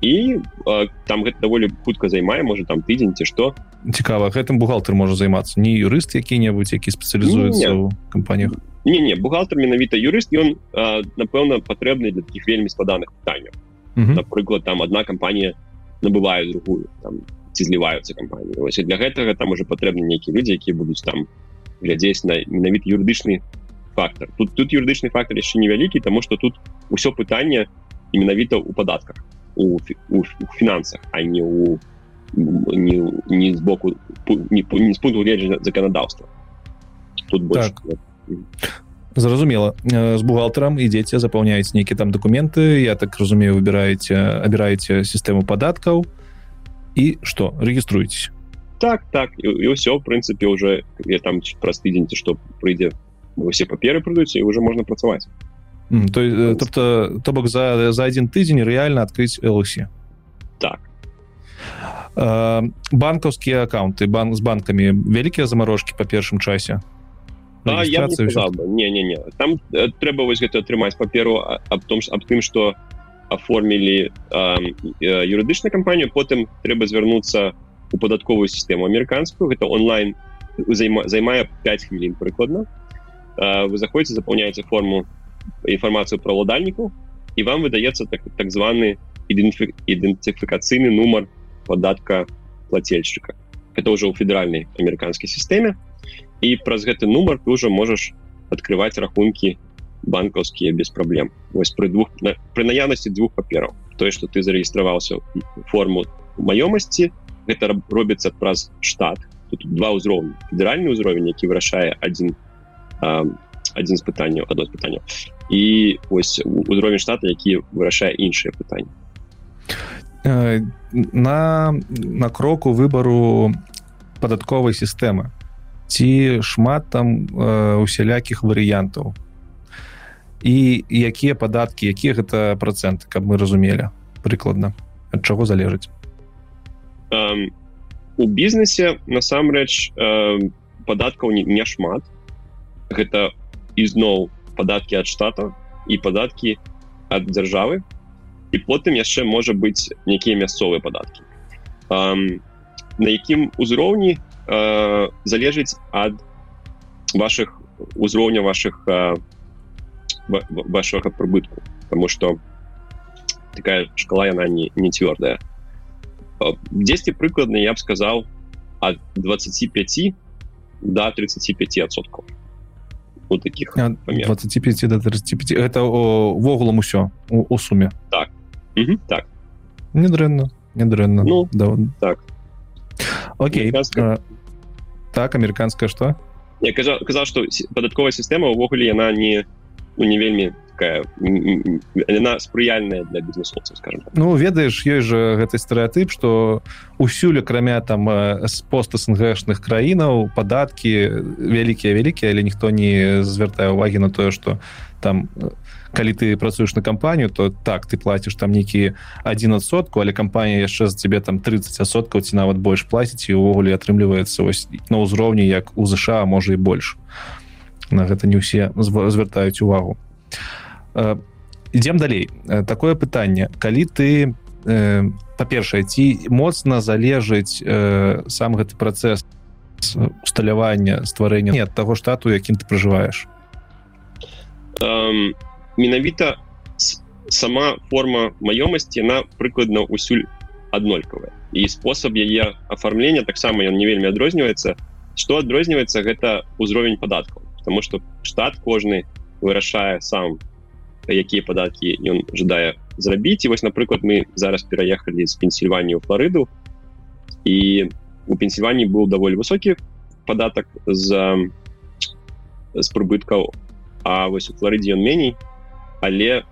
і э, там гэта даволі хутка займае можа там тыдзень ці што цікава гэтым бухгалтер можа займацца не юрыст які-небудзь які спецыялізуецца ў кампаніях не не бухгалтер менавіта юрыст ён напэўна патрэбны для таких вельмі складаных пытанняў. Напрыклад там одна кампанія набывае другую там ці зліваюцца кампаніі ось для гэтага там уже патрэбны нейкія людзі якія будуць там глядзець на менавіт юрыдычны фактор тут тут юрыдычны фактор яшчэ невялікі тому что тут усё пытанне менавіта у падатках у, у, у фінансах а не у не, не з боку не, не з пункту гледжання заканадаўства тут больше, так. зразумела з бухгалтерам ідзеце запаўняець нейкі там документы я так разумею выбіраеце абіраеце сістэму падаткаў і что рэгіструйтесь так так і ўсё в прынцыпе уже я там праз тыдзень ці што прыйдзе усе паперы прыйдуцца і уже можна працаваць то тобто то бок за за один тыдзень реально адкрыць лсе так. Банкаўскія аккаунты банк з банкамі вялікія замарожкі па першым часе? Не не не там э, трэба вось гэта атрымаць паперу аб том аб тым что оформілі э, юрыдычную кампанію потым трэба звярнуцца у падатковую сістэму амерыканскую гэта онлайн займае 5 хвілін прыкладна э, вы заходите запаўняеце форму інфармацыю про ладальніку і вам выдаецца так так званы ідэнтыфікацыйны нумар падатка плательшчыка это уже ў федеральнай амерыканскай сістэме і праз гэты нумар ты уже можаш открываць рахункі банкаўскія без праблем вось пры двух пры наяўнасці двух папераў тое что ты зарегістраваўся форму маёмасці гэта робіцца праз штат. Тут два ўзроўні федеральны ўзровень які вырашае один один з пытанняў одно з пытанняў і ось узровень штата які вырашае іншыя пытанні на на кроку выбару падатковай сістэмы ці шмат там э, усялякіх варыянтаў. І якія падаткі якія гэта проценты каб мы разумелі прыкладна ад чаго залежыць. Um, у бізнесе насамрэч uh, падаткаў не, не шмат. Гэта ізноў падаткі ад штата і падаткі ад дзяржавы і потым яшчэ можа быць нейкія мясцовыя падаткі um, на якім узроўні э, залежыць ад ваших узроўня ваших э, вашага прыбытку потому что такая шкала яна не не цвёрдая 10 прыкладна я б сказал от 25 до 35 отсотков у таких 25 до 35 это вогулам усё у, у суме. Так. Так. Недрэнна недрэнна ну да. так. Окей так амерыканская что? Я казал казал что падатковая сістэма увогуле яна не ну, не вельмі такая яна спрыяльная для бізнесоўцаў скажем так. ну ведаеш ёсць же гэты стэеатып что усюль акрамя там з пост снгшных краінаў падаткі вялікія вялікія але ніхто не звяртае увагі на тое что там у калі ты працуеш на кампанію то так ты плаціш там нейкі один адсотку але кампанія яшчэ за тебе там 30 асоткаў ці нават больш плаціць і увогуле атрымліваецца ось на ўзроўні як у ЗША можа і больш на гэта не ўсе звяртаюць увагу ідзем далей. Такое пытанне калі ты э, па-першае ці моцна залежыць э, сам гэты працэс усталявання стварэння ад таго штату якім ты пражываеш? Менавіта сама форма маёмасці на прыкладна усюль аднолькавая. І спосаб яе афармлення таксама ён не вельмі адрозніваецца. Что адрозніваецца гэта ўзровень падаткаў. Потому что штат кожны вырашае сам якія падаткі ён жадае зрабіць. І вось напрыклад мы зараз пераехалі з пенсільванію флорыду і у пенсільванні быў даволі высокі падатак з з прыбыткаў А вось у флорыдзе ён меней. Але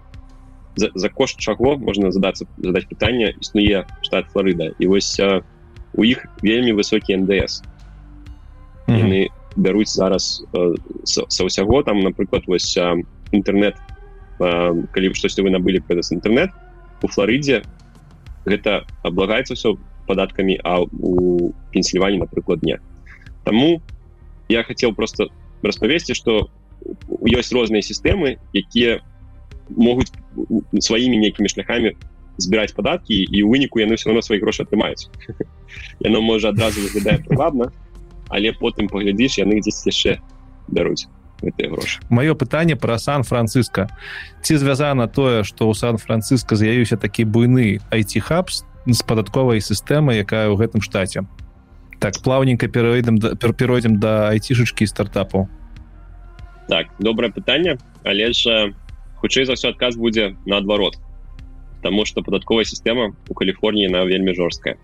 за, за кошт чаго можна задацца задаць пытанне існуе штат флорыда і вось а, у іх вельмі высокі ндс яны бяруць зараз са ўсяго. Там напрыклад вось інтэрнет калі штосьці вы набылі праз інтэрнет у флорыдзе гэта аблагаецца ўсё падаткамі а у пенсільванні напрыклад не Таму я хацеў просто распавесці што ёсць розныя сістэмы якія могуць сваімі нейкімі шляхами збіраць падаткі і ў выніку яны все равно свае грошы атрымаюць яно можа адразу выглядае прывабна але потым паглядзіш яны дзесь яшчэ бяруць гэтыя грошы маё пытанне про сан-франциско. Ці звязана тое что у сан-франциско з'явіўся такі буйны айти хабс з падатковай сістэмы якая ў гэтым штаце. Так плаўненька перайдам перайдзем да айцішачкі стартапу так добрае пытанне. Але ж хутчэй за ўсё адказ будзе наадварот. Таму что падатковая сістэма у Каліфорніі на вельмі жорсткая.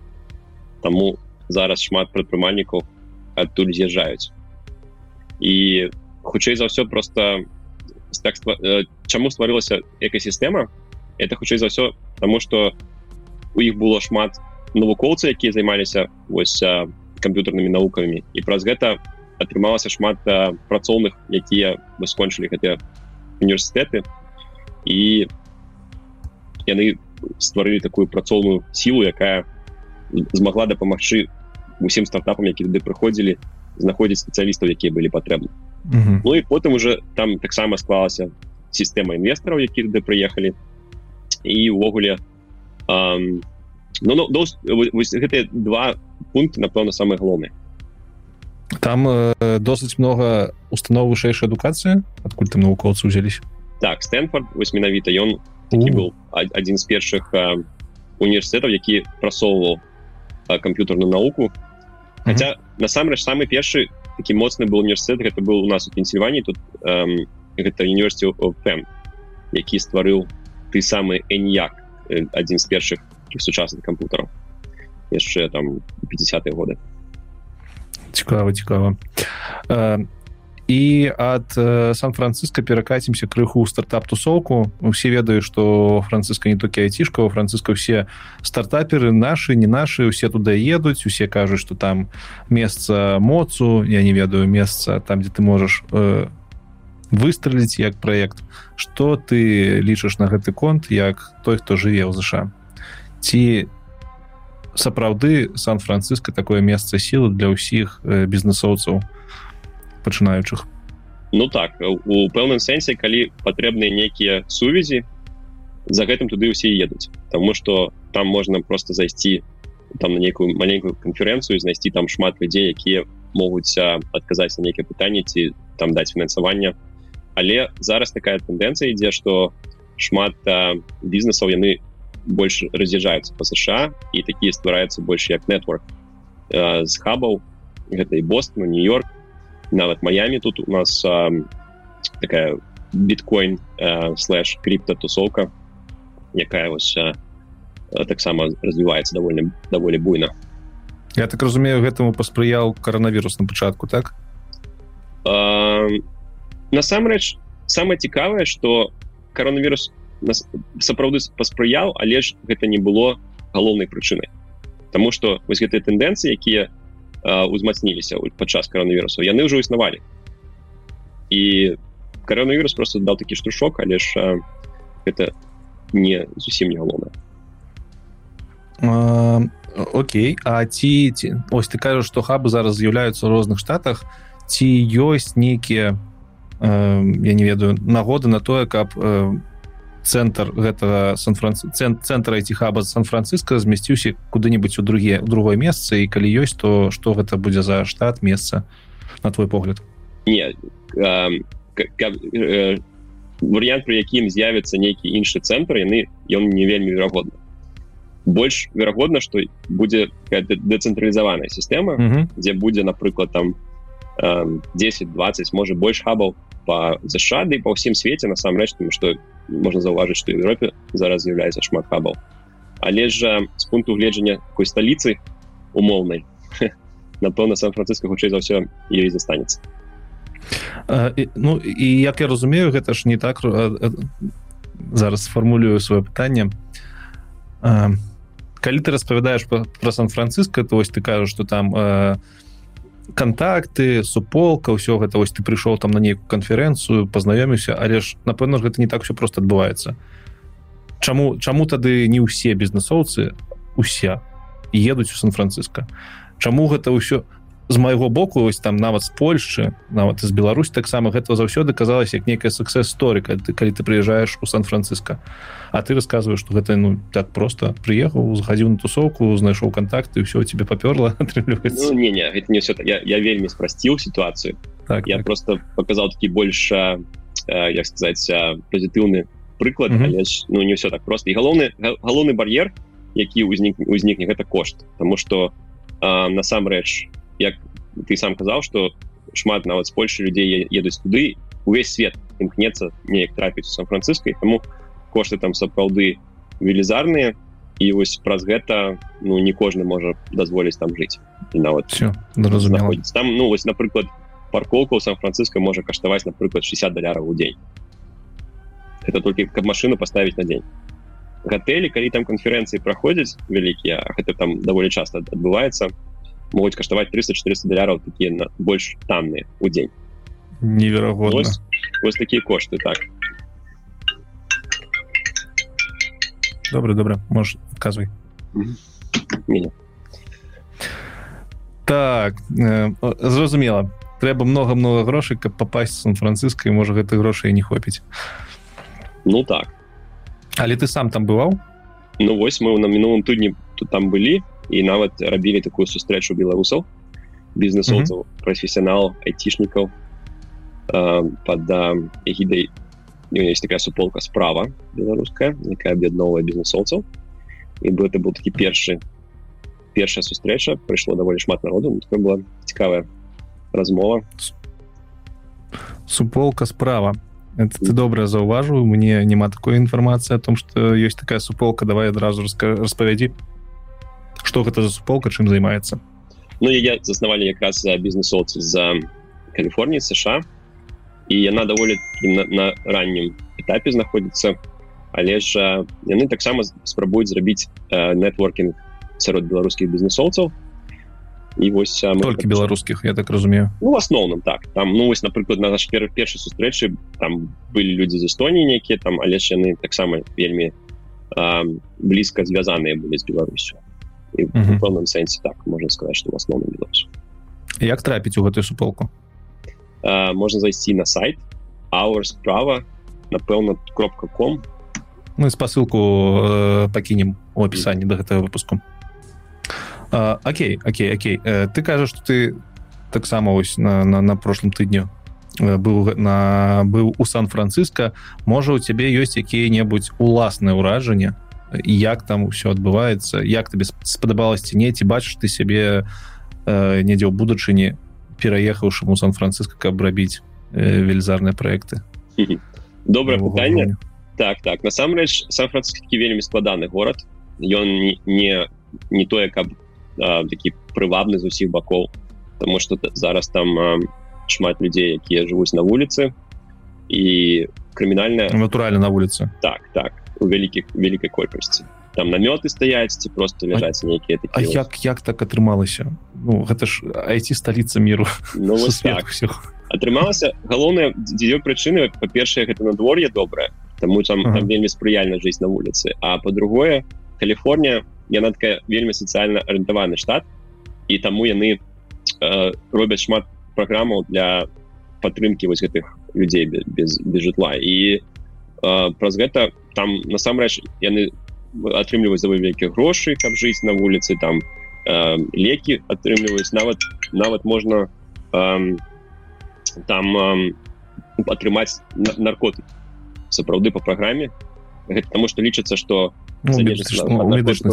Таму зараз шмат прадпрымальнікаў адтуль з'язджаюць. І хутчэй за ўсё просто так, э, чаму стварылася экасістэма это хутчэй за ўсё тому что у іх было шмат навукоўцы якія займаліся вось камп'ютарнымі навукамі і праз гэта атрымалася шмат працоўных якія мы скончылі гэтыя універсітэты і яны стварылі такую працоўную сілу якая змагла дапамагчы усім стартапам які туды прыходзілі знаходзіць спецыялістаў якія былі патрэбны Mm -hmm. Ну і потым уже там таксама склалася сістэма інвестараў які туды прыехалі і увогуле ну, ну, гэтыя два пункты напэўна самыя галоўныя там э, досыць много установ вышэйшай адукацыі адкуль там навукоўцы ўзяліся так стэнфорд вось менавіта ён был адзін з першых э, універсітэтаў які прасоўваў э, камп'ютарную навуку хотя mm -hmm. насамрэч самы першы такі моцны был універсітэт гэта был у нас у пенсільванії тут эм, гэта універсіті фэм які стварыў ты самы эньяк адзін з першых сучасных кампутараў яшчэ там 50 годы цікава цікава і ад э, сан-францыска перакацімся крыху ў стартап тусоўку усе ведаюць што францыска не толькі айцішка францыска все стартаперы нашы не нашы усе туды едуць усе кажуць што там месца моцу я не ведаю месца там дзе ты можаш э, выстраліць як праект что ты лічыш на гэты конт як той хто жыве ў ЗША ці сапраўды сан-францыска такое месца сілы для ўсіх э, бізнесоўцаў пачынаючых. Ну так у пэўным сэнсе калі патрэбныя нейкія сувязі за гэтым туды ўсе едуць. Таму что там можна просто зайсці там на нейкую маленькую канферэнцыю знайсці там шмат людзей якія могуць адказаць на нейкія пытанні ці там даць фінансаванне. Але зараз такая тэндэнцыя ідзе што шмат бізнесаў яны больш раз'язджаюцца по сша і такія ствараюцца больш як нетворк з хабаў гэта і бостон нью-йорк нават Майами тут у нас а, такая биткоин слэш крипто тусовка якая вось таксама развіваецца довольно даволі буйна я так разумею гэтаму паспрыяў коронавірус на пачатку так? Насамрэч самое цікавае что коронавірус сапраўды паспрыяў але ж гэта не было галоўнай прычынай. Таму что вось гэтыя тэндэнцыі якія узмацніліся падчас коронавірусу яны ўжо існавалі. І коронавірус просто даў такі штушок але ж это не зусім не галоўна Окей. А ці, ці ось ты кажаш што хабы зараз з'яўляюцца ў розных штатах. Ці ёсць нейкія э, я не ведаю нагоды на тое каб э, цэнтр гэтага сан-франц цэнтра эти хаба сан-францыска змясціўся куды-нибудь у друге у другое месца і калі ёсць то что гэта будзе за штат месца на твой погляд? Не варыянт при якім з'явіцца нейкі іншы цэнтр яны ён не вельмі верагодны. Больш верагодна что будзе дэцэнтралізаваная сістэма дзе будзе напрыклад там 10-20 можа больш хабаў по зашады по ўсім свеце насамрэч тому что можна заўважыць што Еўропе зараз з'яўляецца шмат хабаў але ж з пункту гледжання такой сталіцы умоўнай напэўна сан-францыска хутчэй за ўсё ёй застанецца. Ну і як я разумею гэта ж не так зараз сфармулюю сваё пытанне. Калі ты распавядаеш про сан-францыска то вось ты кажаш что там у контакты суполка ўсё гэта вось ты прыйшоў там на нейкую канферэнцыю пазнаёміўся але ж напэўна ж гэта не так все просто адбываецца Чаму чаму тады не ўсе бізнесоўцы усе едуць у сан-францыска Чаму гэта ўсё з майго боку ось там нават з Польшчы нават з Беларусь таксама гэта заўсёды казалось як некая суксес сторыка ты калі ты приезжаешь у сан-франциско А ты рассказываешь что гэта ну так просто приехаў згадзіў на тусовку знайшоў контакты все тебе паперла ну, не, не, не все я, я вельмі спрасціў ситуацию так я так. просто показал такі больше э, як сказать позітыўны прыклад mm -hmm. ну не все так просто і галоўны галоўны бар'ер які узнік узнікне гэта кошт. Тому что насамрэч як ты сам казаў что шмат нават з Польши людзей едуць туды увесь свет імкнецца неяк трапіць у сан-францыскай тому кошты там сапраўды велізарныя і вось праз гэта ну не кожны можа дазволіць там жыць нават все там ну вось напрыклад паркоўка ў сан-францыска можа каштаваць напрыклад 60 даляраў у дзень это только каб машину поставить на день. Гатэлі калі там канферэнцыі праходзяць вялікія гэта там даволі часто адбываецца могуць каштаваць 300-400 даляраў такія на больш танныя у дзень неверагодна вось, вось такія кошты так. Добра добра можешь казвай так э, зразумела трэба много-много грошай каб попасть сан-францыска можа гэта грошай не хопіць ну так. Але ты сам там бываў ну вось мы на мінулым тыдні тут там былі і нават рабілі такую сустрэчу беларусаў бізнесоўцаў mm -hmm. прафесіянал айцішнікаў э, под эгідай есть такая суполка справа беларуская якая аб'ядноўвае бізнесоўцаў і бы это был такі першы першая сустрэча прыйшло даволі шмат народу такое была цікавая размова. Суполка справа это ты добра заўважыў мне няма такой інфармацыі о том что есть такая суполка. Давай адразу распавядзі что гэта за суполка чым займаецца Ну я заснавалі якраз бізнесоўцы за Каліфорніі сша. І яна даволі на, на раннім этапе знаходіцца але ж яны таксама спрабуюць зрабіць нетворкінг сярод беларускіх бізнесоўцаў і вось только беларускіх я так разумею. Ну, в асноўным так. Там ну вось напрыклад на наш пер першай сустрэчы там былі людзі з эстоніі нейкія там але ж яны таксама вельмі блізка звязаныя былі з беларусю пэўным сэнсе так можна сказаць что в асноўным беларус як трапіць у гэтую суполку можна зайсці на сайт our справа напэўна кропка ком. Мы спасылку э, пакінем у опісанні до гэтага выпуску Окей Окей Окей. Э, ты кажаш что ты таксама ось на, на, на прошлым тыдню э, быў на быў у сан-франциско. Можа у цябе ёсць якія-небудзь уласныя ўражанне як там все адбываецца як табе спадабаласці не ці бачыш ты сябе э, недзе ў будучыні пераехаўшаму сан-франциско каб рабіць э, велізарныя проекты добрае пытанне. так так. Насамрэч сан-францискі вельмі складаны горад. Ён не не, тое каб такі прывабны з усіх бакоў тому что зараз там а, шмат людзей якія жывуць на вуліцы. І крымінальная натуральна на вуліцы. Так так у вялікіх вялікай колькасці там намёты стаяць ці просто ляжаць нейкія такі як як так атрымалася ну гэта ж айці сталіца міру ну, так. атрымалася галоўная дзе прычыны. Па-першае гэта надвор'е добрае таму там, ага. там вельмі спрыяльна жыць на вуліцы. А по-другое Каліфорнія яна такая вельмі сацыяльна арыентаваны штат і таму яны э, робяць шмат праграмаў для падтрымки вось гэтых людзей без, без, жытла. І праз гэта там насамрэч яны атрымліваюць за вялікія грошы каб жыць на вуліцы там э, лекі атрымліваюць. Нават нават можна э, там э, атрымаць наркотык сапраўды по праграме. Гэта таму што лічыцца што ну,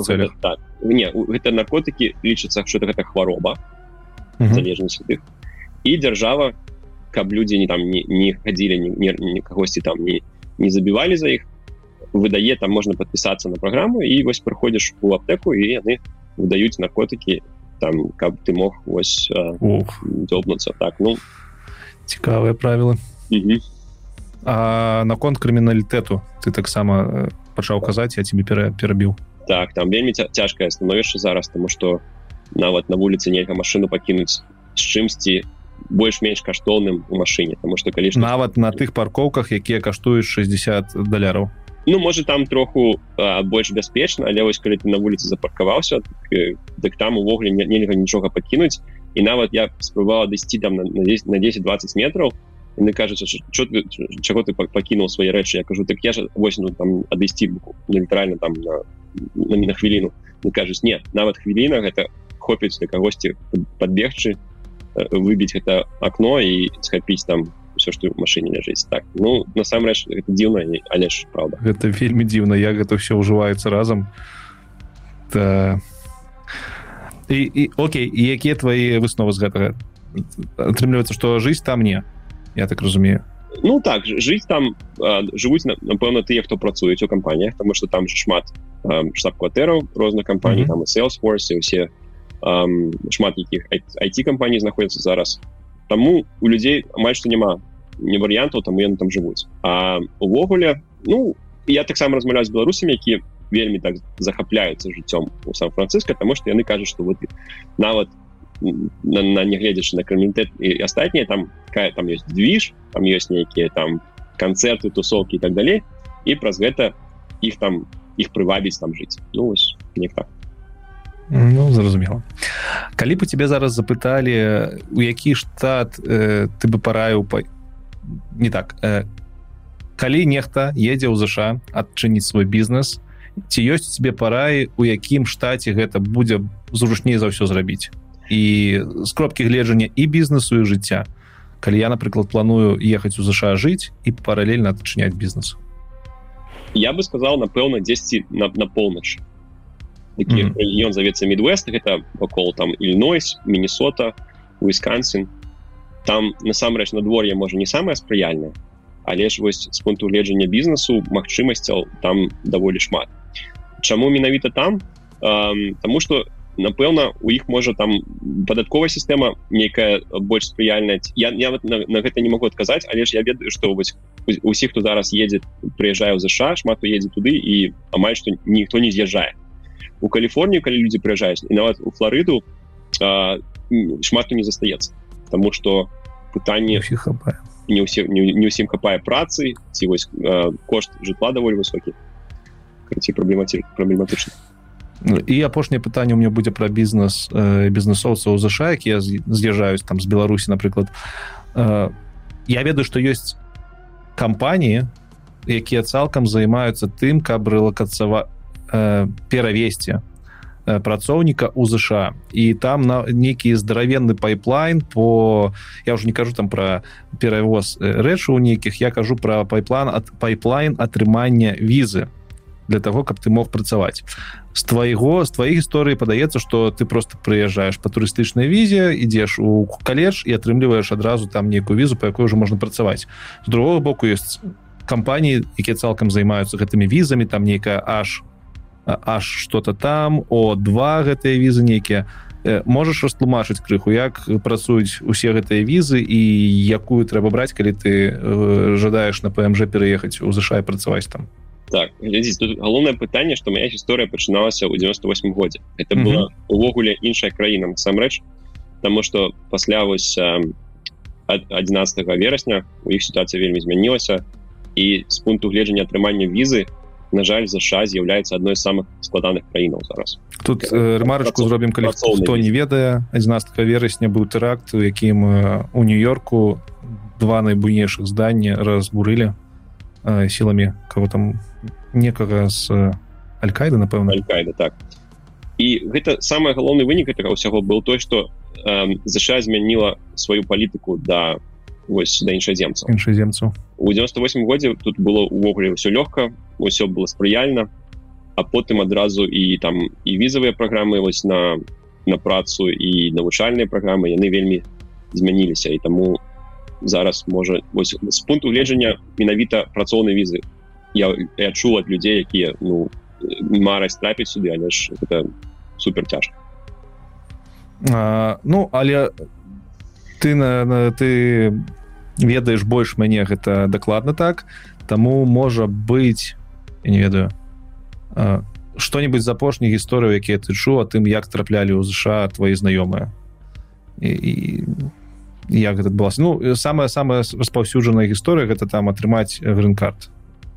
целях так. не гэта наркотыкі лічыцца что гэта хвароба залежнасць іх. І дзяржава каб людзі не там не, не хадзілі не кагосьці там не не забівалі за іх выдае там можна подпісацца на праграму і вось прыходзіш у аптэку і яны выдаюць наркотыкі там каб ты мог вось дзёбнуцца так ну. Цікавыя правілы наконт крыміналітэту ты таксама пачаў казаць я тебе пера перабіў так там вельмі цяжкае становішча зараз тому что нават на вуліцы нельга машину пакінуць з чымсьці больш-менш каштоўным у машыне тому что калі нават на тых паркоўках якія каштуюць 60 даляраў ну можа там троху а, больш бяспечна але вось калі ты на вуліцы запаркаваўся так, так там увогуле нельга нічога пакінуць і нават я спрабавала дайсці там на 10-20 метров яны кажуць чаго ты пакінуў свае рэчы я кажу так я ж вось ну там адысці літаральна там на, на, на хвіліну не кажуць нет нават хвіліна гэта хопіць для кагосьці подбегчы выбіць гэта окно і схапіць там все что в машине ляжыць так ну насамрэч дзіўна але ж правда. Гэта вельмі дзіўна як гэта все ўжываецца разам та... і, і Окей і якія твои высновы з гэтага атрымліваецца что жыць там не я так разумею. Ну так жыць там жывуць напэўна тыя хто працуюць у кампаніях тому что там же шмат штаб-кватэраў розных кампаній mm -hmm. там salesforce усе шмат якіх IT кампаній знаходзяцца зараз. Таму у людзей амаль што няма не варыянтаў там яны там жывуць. А увогуле ну я таксама размаўляю з беларусамі які вельмі так захапляюцца жыццём у сан-франциско тому что яны кажуць что вот нават на, на нягледзячы на камітэт і астатнія там какая там есть движ там ёсць нейкія там канцэрты тусовки і так далей і праз гэта іх там іх прывабіць там жыць. Ну вось не так Ну, зразумела. Калі бы тебе зараз запыталі у які штат э, ты бы параіў па... не так э, калі нехта едзе ў ЗША адчыніць свой бізнес ці ёсць тебе параі у якім штаце гэта будзе зручней за ўсё зрабіць? І з кропкі гледжання і бізнесу і жыцця. Калі я напрыклад планую ехаць у ЗША жыць і паралельна адчыняць бізнес. Я бы сказал напэўна 10 на, на поўнач такі mm -hmm. рэгіён завецца мидвест гэта вакол там ільнойс міннесота вискансин там насамрэч надвор'е можа не самае спрыяльнае але ж вось з пункту гледжання бізнесу магчымасцяў там даволі шмат. Чаму менавіта там? Эм, тому что напэўна у іх можа там падатковая сістэма нейкая больш спрыяльная я, я вот на, на гэта не могу адказаць але ж я ведаю что вось усіх хто зараз едзе прыязджае ў ЗША шмат едзе туды і амаль што ніхто не з'язджае у Каліфорнію калі людзі прыязджаюць і нават у Флорыду шмат не застаецца Таму что пытанне хапае не ўсе не ўсім хапае працы ці вось а, кошт жытла даволі высокі ці праблемаці праблематычна і апошняе пытанне у меня будзе пра бізнес э, бізнесоўцаў ЗША які з'язджаюць там з беларусі напрыклад э, я ведаю што ёсць кампаніі якія цалкам займаюцца тым каб рэлакацава Э, перавесці э, працоўніка у ЗША і там на нейкі здаравенны пайплайн по я уже не кажу там про перавоз э, рэчаў нейкіх я кажу про пайплан ад пайплайн атрымання візы для того каб ты мог працаваць з твайго з тваіх гісторыі падаецца что ты просто прыязджаешь по турыстычнай візе ідзеш у каледж і атрымліваеш адразу там нейкую візу по якой уже можна працаваць з другого боку есть кампаніі якія цалкам займаюцца гэтымі візамі там нейкая аж аж что-то там о два гэтыя візы нейкія. Можаш растлумачыць крыху як працуюць усе гэтыя візы і якую трэба браць калі ты жадаеш на пмж пераехаць у ЗША працаваць там? Так глядзіць тут галоўнае пытанне што моя гісторыя пачыналася ў 98 годзе. Это mm -hmm. была увогуле іншая краіна насамрэч Таму что пасля вось 11 верасня у іх сітуацыя вельмі змянілася і з пункту гледжання атрымання візы на жаль ЗША з'яўляецца адной з самых складаных краінаў зараз. Тут э, ремарочку зробім калі хто не ведае 11 верасня быў тэракт у якім у нью-йорку два найбуйнейшых здання разбурылі э, сіламі кого там некага з э, алькайды напэўна алькайда так. І гэта самый галоўны вынік этого ўсяго был той что э, ЗША змяніла сваю палітыку да вось да іншаземцаў іншаземцаў у 98 годзе тут было увогуле ўсё лёгка ўсё было спрыяльна а потым адразу і там і візавыя праграмы вось на на працу і навучальныя праграмы яны вельмі змяніліся і таму зараз можа вось з пункту гледжання менавіта працоўнай візы я, я чуў ад людзей якія ну мараць трапіць сюды але ж это супер цяжка ну але ты на, на ты ведаеш больш мяне гэта дакладна так таму можа быць я не ведаю что-нибудь з апошніх гісторыяў якія ты чу а тым як траплялі ў ЗША твои знаёмыя. І, і як гэта была ну самая самая распаўсюджаная гісторыя гэта там атрымаць грын-карт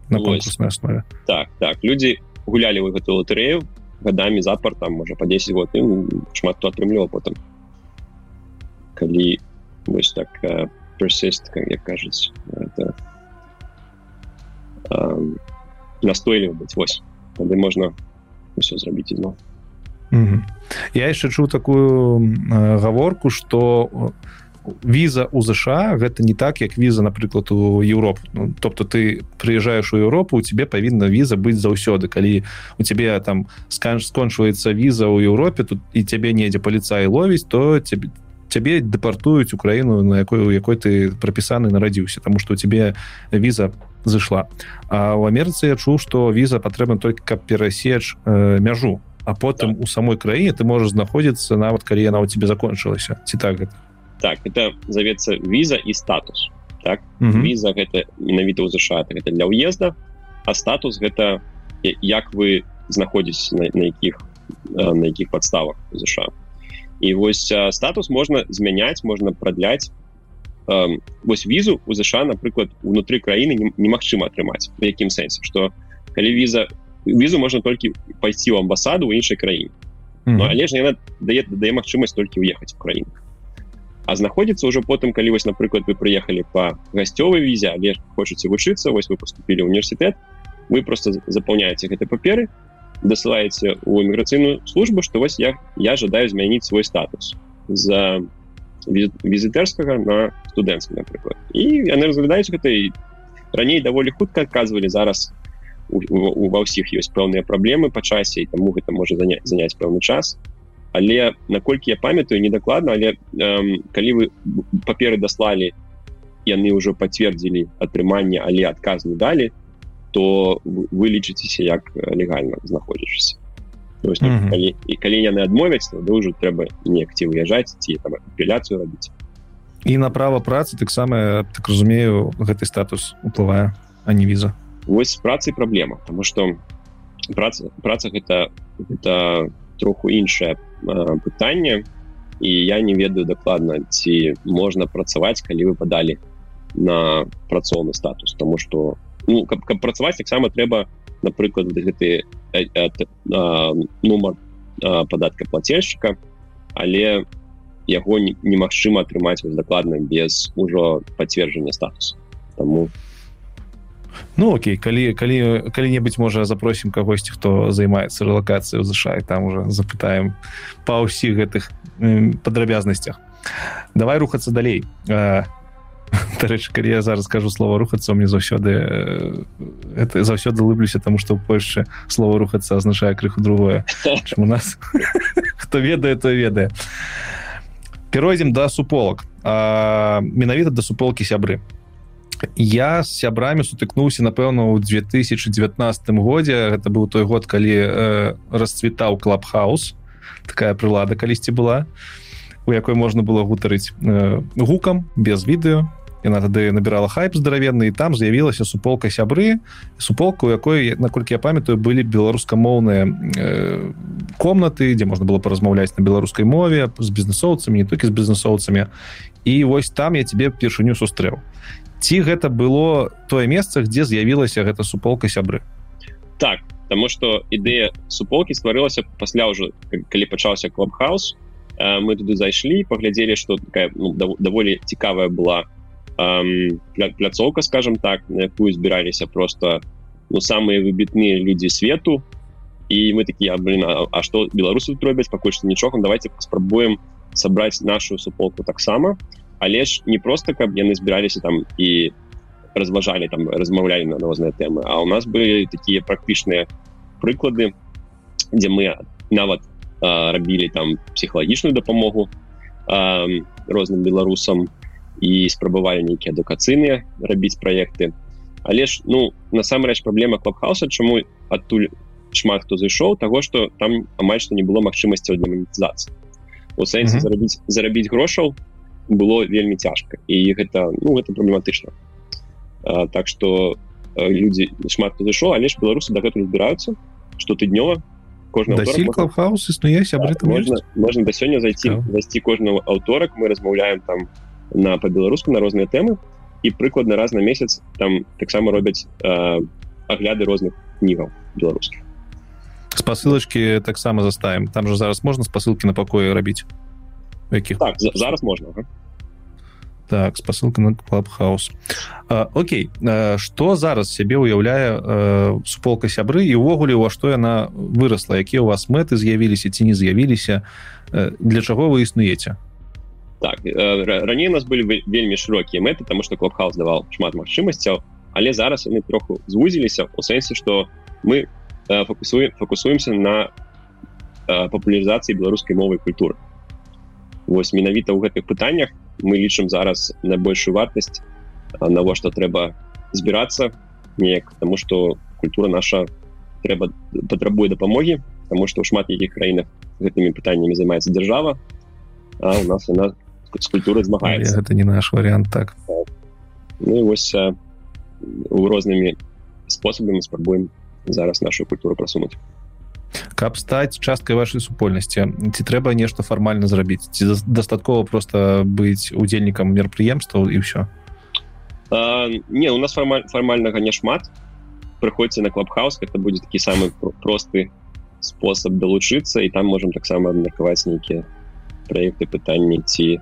на конкурсной основе так так. Людзі гулялі вы гэту лотерею годами запар там можа по 10 год шмат хто атрымліваў потым. Калі вось так uh, persist как як кажуць это uh, настойліва быць вось тады можна все зрабіць ізноў mm -hmm. я яшчэ чуў такую э, гаворку что віза у ЗША гэта не так як віза напрыклад у Еўропу ну, тобто ты прыязджаеш у Еўропу у тебе павінна віза быць заўсёды калі у тебе там сканж скончваецца віза ў Еўропе тут і цябе недзе паліцай ловіць то тебе цябе дэпартуюць украіну на якой у якой ты прапісаны нарадзіўся тому что у тебе віза зышла а у Амерыцы я чуў что віза патрэбна только каб перасеч э, мяжу. А потым так. у самой краіне ты можаш знаходзіцца нават калі яна у тебе закончылася ці так гэта так это завецца віза і статус так? Mm -hmm. віза гэта менавіта ў ЗША это для ўезда а статус гэта як вы знаходзіць на, на якіх на якіх падставах ЗША і вось статус можна змяняць можна прадляць вось візу у ЗША напрыклад унутры краіны немагчыма атрымаць в якім сэнсе что калі віза візу можна толькі пайсці ў амбасаду ў іншай краіне mm -hmm. але ж яна дае дае магчымасць толькі уехаць у краіну а знаходзіцца ўжо потым калі вось напрыклад вы прыехалі по гасцёвай візе але хочаце вучыцца вось вы поступілі універсітэт вы просто запаўняеце гэты паперы дасылаеце у іміграцыйную службу што вось я я жадаю змяніць свой статус за візітэрскага на студэнцкі напрыклад і яны разглядаюць гэта раней даволі хутка адказвалі зараз ва ўсіх ёсць пэўныя праблемы па часе і таму гэта можа заняць заняць пэўны час. Але наколькі я памятаю недакладна але эм, калі вы паперы даслалі яны ўжо пацвердзілі атрыманне але адказ не далі то вы лічыцеся як легальна знаходзішся mm -hmm. калі, і калі яны адмовяць то да ўжо трэба неяк ці выязджаць ці там апеляцыю рабіць і на права працы таксама так разумею гэты статус уплывае а не віза вось працы праблема потому что праца праца гэта это троху іншая пытанне і я не ведаю дакладна ці можна працаваць калі вы падалі на працоўны статус тому что ну каб, каб працаваць таксама трэба напрыклад гэты нумар падатка плацельшчыка але яго немагчыма атрымаць дакладна без ужо пацверджання статусу. Тому Ну окей калі калі калі-небудзь можа запросім кагосьці хто займаецца рэлакацыяй ЗША там уже запытаем па ўсіх гэтых падрабязнасцях. Давай рухацца далей рэч калі я зараз скажу слова рухацца мне заўсёды это заўсёды лыблюся тому что ў Польшчы слова рухацца азначае крыху другое у нас. Хто ведае то ведае перайдзем да суполак менавіта да суполкі сябры. Я з сябрамі сутыкнуўся напэўна ў 2019 годзе. Гэта быў той год калі э, расцвітаў клабхаус. Такая прылада калісьці была у якой можна было гутарыць э, гукам без відэо яна тады набірала хайп здаравенны і там з'явілася суполка сябры суполка у якой наколькі я памятаю былі беларускамоўныя э, комнаты дзе можна было паразмаўляць на беларускай мове з бізнесоўцамі не толькі з бізнесоўцамі і вось там я тебе першыню сустрэў ці гэта было тое месца где з'явілася гэта суполка сябры. Так потому что ідэя суполки стварылася пасля ўжо калі пачаўся клубхаус мы туды зайшлі паглядзелі что такая ну, даволі цікавая была пляцоўка скажем так на якую збіраліся просто ну самыя выбітныя людзі свету. І мы такія блин а, а что беларусы робяць? Пакуль што нічога давайте спрабуем сабраць нашу суполку таксама але ж не просто каб яны збіраліся там і разважалі там размаўлялі на розныя тэмы а у нас былі такія практычныя прыклады дзе мы нават а, рабілі там псіхалагічную дапамогу а, розным беларусам і спрабавалі нейкія адукацыйныя рабіць праекты але ж ну насамрэч праблема клубхауса чаму адтуль шмат хто зайшоў того что там амаль што не было магчымасцяў для манетызацыі у сэнсе mm -hmm. зарабіць зарабіць грошаў было вельмі цяжка і гэта ну это праблематычна так что людзі шмат хто зайшоў але ж беларусы дагэтуль збіраюцца что тыднёва хаус існуе сябры так, можна можна да сёння зайти зайсці кожного аўторак мы размаўляем там на по-беларуску на розныя тэмы і прыкладна раз на месяц там таксама робяць э, агляды розных кнігаў беларускіх спасылочки таксама заставим. Там же зараз можна спасылки на пакоі рабіць якіх так, зараз можна ага. так спасылка на клабхаус Окей что зараз сябе уяўляе суполка сябры і увогуле у што яна выросла? Якія у вас мэты з'явіліся ці не з'явіліся для чаго вы існуеце так раней у нас былі вельмі шырокія мэты тому что клабхаус давал шмат магчымасцяў але зараз яны троху звузіліся у сэнсе что мы фокусуем фокусуемся на папулярызацыі беларускай мовай культуры. Вось менавіта ў гэтых пытаннях мы лічым зараз на большую вартасць навошта трэба збірацца неяк тому что культура наша трэба патрабуе дапамогі потому что ў шмат якіх краінах гэтымі пытаннямі займаецца дзяржава а у нас она з культуры змагаецца это не наш вариант так. Ну, вось у рознымі спосабамі спрабуем зараз нашу культуру прасунуць каб стаць часткай вашай супольнасці ці трэба нешта фармальна зрабіць? Ці дастаткова просто быць удзельнікам мерапрыемстваў і ўсё? Не у нас фармаль фармальнага няшмат прыходзьце на клабхаус это будзе такі самы просты спосаб далучыцца і там можемм таксама абмеркаваць нейкія праекты пытанні ці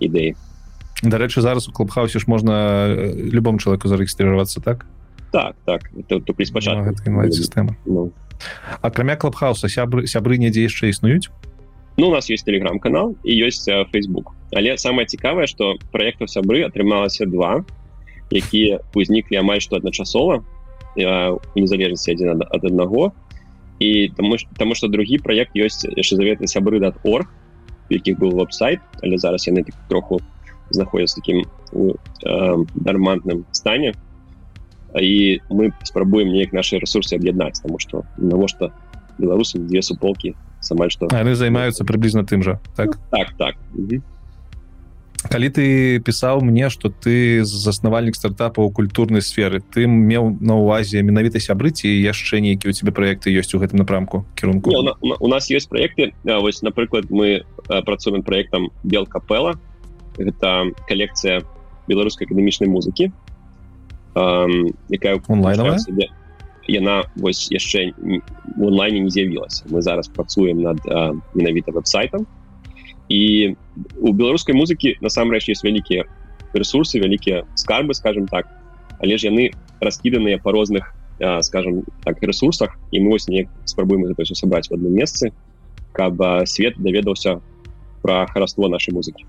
ідэі дарэчы зараз у клубхаусе ж можна любому чалавеку зарэгістравацца так? Так так. Это, это спачатку ну, сістэма. Ну. акрамя клубхауса сябры сябры недзе яшчэ існуюць? Ну у нас есть телеграм-канал і ёсць Facebook. Але самое цікавае что проекту сябры атрымалася два якія узніклі амаль што адначасова незалежнасці адзін ад аднаго. І таму таму что другі проект ёсць яшчэ заветны сябры дат орг якіх быў веб-сайт але зараз яны так троху знаходзяцца таким э, дармантным стане і мы спрабуем неяк наши ресурсы аб'яднаць тому что навошта беларусам две суполки самаль что они займаются прыблізна тым же так? Так так калі ты пісаў мне что ты заснавальнік стартапа у культурнай сферы. Ты меў на увазе менавіта сябрыці яшчэ нейкі у тебе проекты ёсць у гэтым напрамку кірунку Не, у, у нас есть проекты. Вось напрыклад мы працуем проектам бел капела гэта калекцыя беларускай акадэмічнай музыкі якая онлайн яна вось яшчэ онлайне не з'явілася мы зараз працуем над менавіта веб-сайтам і у беларускай музыкі насамрэч есть вялікія ресурсы вялікія скарбы скажем так. Але ж яны раскіданыя по розных скажем так ресурсах і мы вось не спрабуем гэта все сабраць в одном месцы каб свет даведаўся про хараство нашай музыкі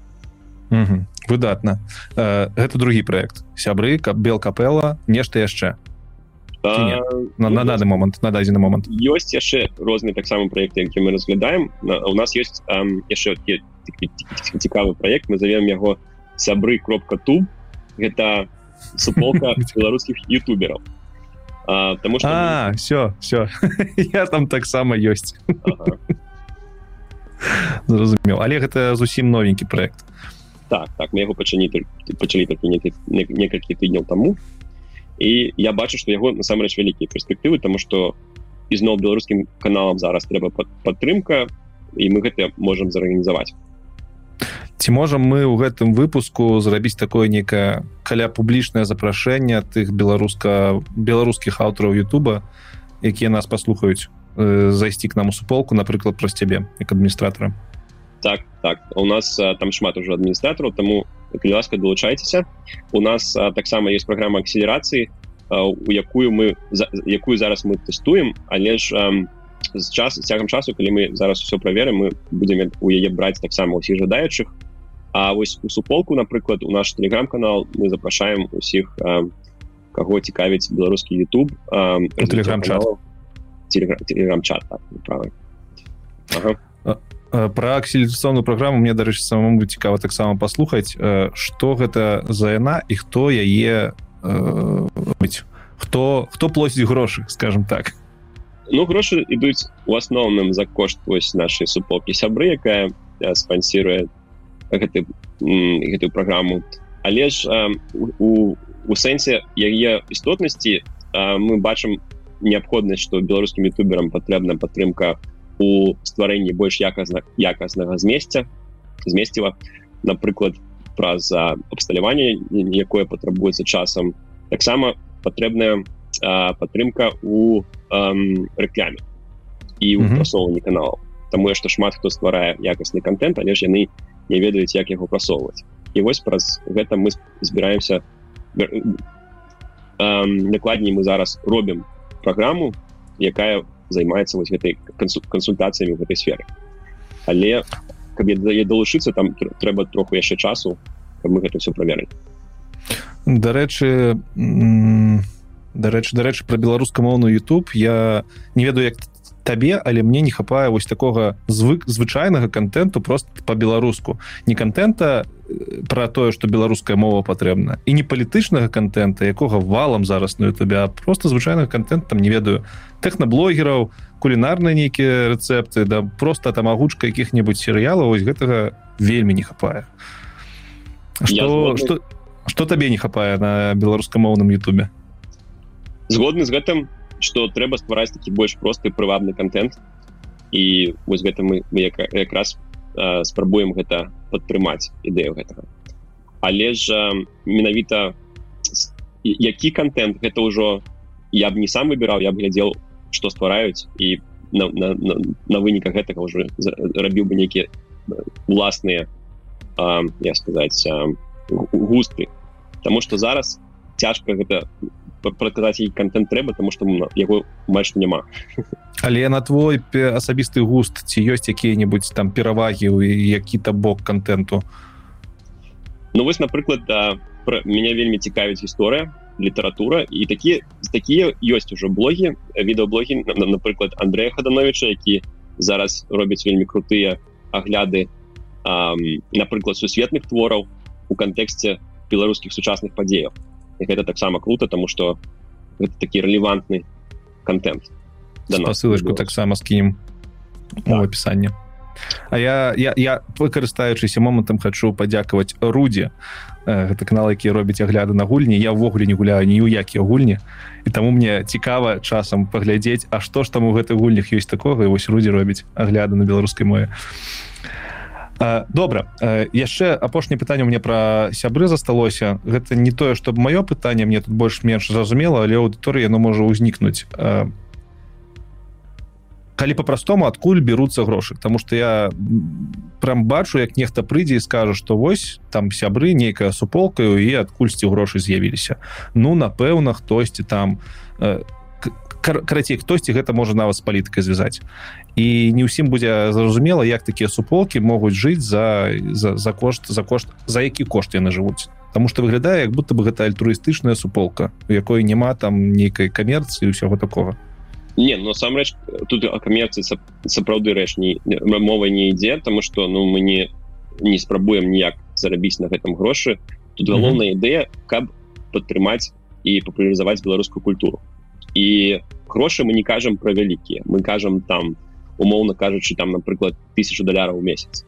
выдатна гэта другі проект. Сябры каб бел капела нешта яшчэ на, на даны момант на дадзены момант ёсць яшчэ розныя таксама проекты які мы разглядаем. У нас есть яшчэ цікавы проект мы завем яго сябры кропка туб гэта суполка беларускіх ютубераў потому что все все я там таксама ёсць зразумеў але гэта зусім новенькі проект. Так так мы яго пачалі пачалі такі некалькі тыдняў таму і я бачу што яго насамрэч вялікія перспектывы тому что ізноў беларускім каналам зараз трэба падтрымка і мы гэта можемм зарганізаваць ці можам мы ў гэтым выпуску зрабіць такое некае каля публічнае запрашэнне тых беларуска беларускіх аўтараў Ютуба якія нас паслухаюць э, зайсці к нам у суполку напрыклад праз цябе як адміністратора так так. У нас а, там шмат уже адміністратараў тому ласка долучайцеся у нас таксама есть программа акселерацыі у якую мы за, якую зараз мы тэстуем але ж з час цягам часу калі мы зараз все праверым мы будем у яе браць таксама усіх жадаючых. А вось у суполку напрыклад у наш телеграм-канал мы запрашаем усіх каго цікавіць беларускі YouTube телеграм-чат. телеграм-чат так, ага. Э, про акселерацыйную праграму мне дарэчы самому цікава таксама паслухаць что э, гэта за яна і хто яе быць хто хто плосіць грошы скажем так. Ну грошы ідуць у асноўным за кошт вось нашай суполкі сябры якая спансіруе гэты гэтую праграму. Але ж у у сэнсе яе істотнасці мы бачым неабходнасць што беларускім ютуберам патрэбна падтрымка у у стварэнні больш якасна якаснага змесця змесціва напрыклад праз абсталяванне якое патрабуецца часам. Таксама патрэбная падтрымка у рэкляме і ў прасоўванні каналаў. Таму што шмат хто стварае якасны контент але ж яны не ведаюць як яго прасоўваць. І вось праз гэта мы збіраемся накладней мы зараз робім праграму якая займаецца вось гэтай кансультацыямі в этой сферы але каб я далучыцца там трэба троху яшчэ часу каб мы гэта все праверылі дарэчы дарэчы дарэчы про беларускамоўную YouTube. Я не ведаю як табе але мне не хапае вось такога звык звычайнага контенту просто по-беларуску не контента э, про тое что беларуская мова патрэбна і не палітычнага контента якога валам зараз на тебя просто звычайных контент там не ведаю тэхнаблогераў кулінарныя нейкія рецепты да просто там агучка якіх-небудзь серыялаў вось гэтага вельмі не хапае. Что что что табе не хапае на беларускамоўным Ютубе? Згодны з гэтым что трэба ствараць такі больш просты прывабны контент і вось гэта мы, мы як, якраз э, спрабуем гэта падтрымаць ідэю гэтага. Але ж менавіта які контент гэта ўжо я б не сам выбіраў я б глядзел что ствараюць і на, на, на, на выніках гэтага уже рабіў бы нейкія уласныя я сказаць густы. Таму что зараз цяжка гэта праказаць і контент трэба тому что яго майж няма але на твой асабісты густ ці ёсць якія-небудзь там перавагі які-то бок контенту? Ну вось напрыклад да, меня вельмі цікавіць гісторыя літаратура і такія такія ёсць ужо блогі відэоблогі напрыклад Андрея хадановича які зараз робяць вельмі крутыя агляды напрыклад сусветных твораў у кантэксце беларускіх сучасных падзеяў гэта таксама круто тому что гэта такі рэлевантны контент ссылочку таксама скінем так. опісанне А я я, я выкарыстаючыся момантам хочу падзякаваць рудзе гэта канал які робіць агляды на гульні. Я ўвогуле не гуляю ні ў якія гульні. І таму мне цікава часам паглядзець А што ж там у гэтых гульнях ёсць такога і вось рудзі робіць агляды на беларускай мове добра яшчэ апошняе пытанне мне пра сябры засталося. Гэта не тое чтобы маё пытанне мне тут больш-менш зразумела але аўдыторыя яно можа ўзнікнуць. Калі по-простому адкуль беруцца грошы? Тому что я прям бачу як нехта прыйдзе і скажа что вось там сябры нейкая суполкаю і адкульсьці грошы з'явіліся. Ну напэўна хтосьці там карацей хтосьці гэта можа нават з палітыкай звязаць. І не ўсім будзе зразумела як такія суполки могуць жыць за за, за кошт за кошт за які кошт яны жывуць. Таму что выглядае як будто бы гэта альтруістычная суполка у якой няма там нейкай камерцыі ўсяго такого не но сам рэч тут о камерцыі сапраўды рэч не мова не ідзе тому что ну мы не не спрабуем ніяк зарабіць на гэтым грошы. Тут галоўная ідэя каб падтрымаць і папулярызаваць беларускую культуру і грошы мы не кажам про вялікія мы кажам там у умоўно кажучы там напрыклад тысячу даляраў у месяц.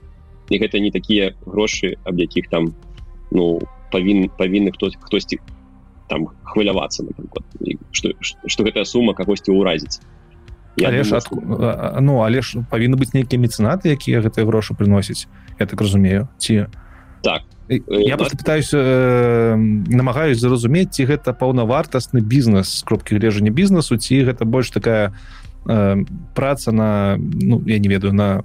І гэта не такія грошы аб якіх там ну павін павінны хто хтосьці там хвалявацца напрыклад что что гэтая сума кагосьці ўразіць але ж ад... ну але ж павінны быць нейкія мецэнаты якія гэтыя грошы прыносяць я так разумею ці так я просто пытаюсь э, намагаюсь зразумець ці гэта паўнавартасны бізнес кропкі глежання бізнесу ці гэта больш такая э, праца на ну я не ведаю на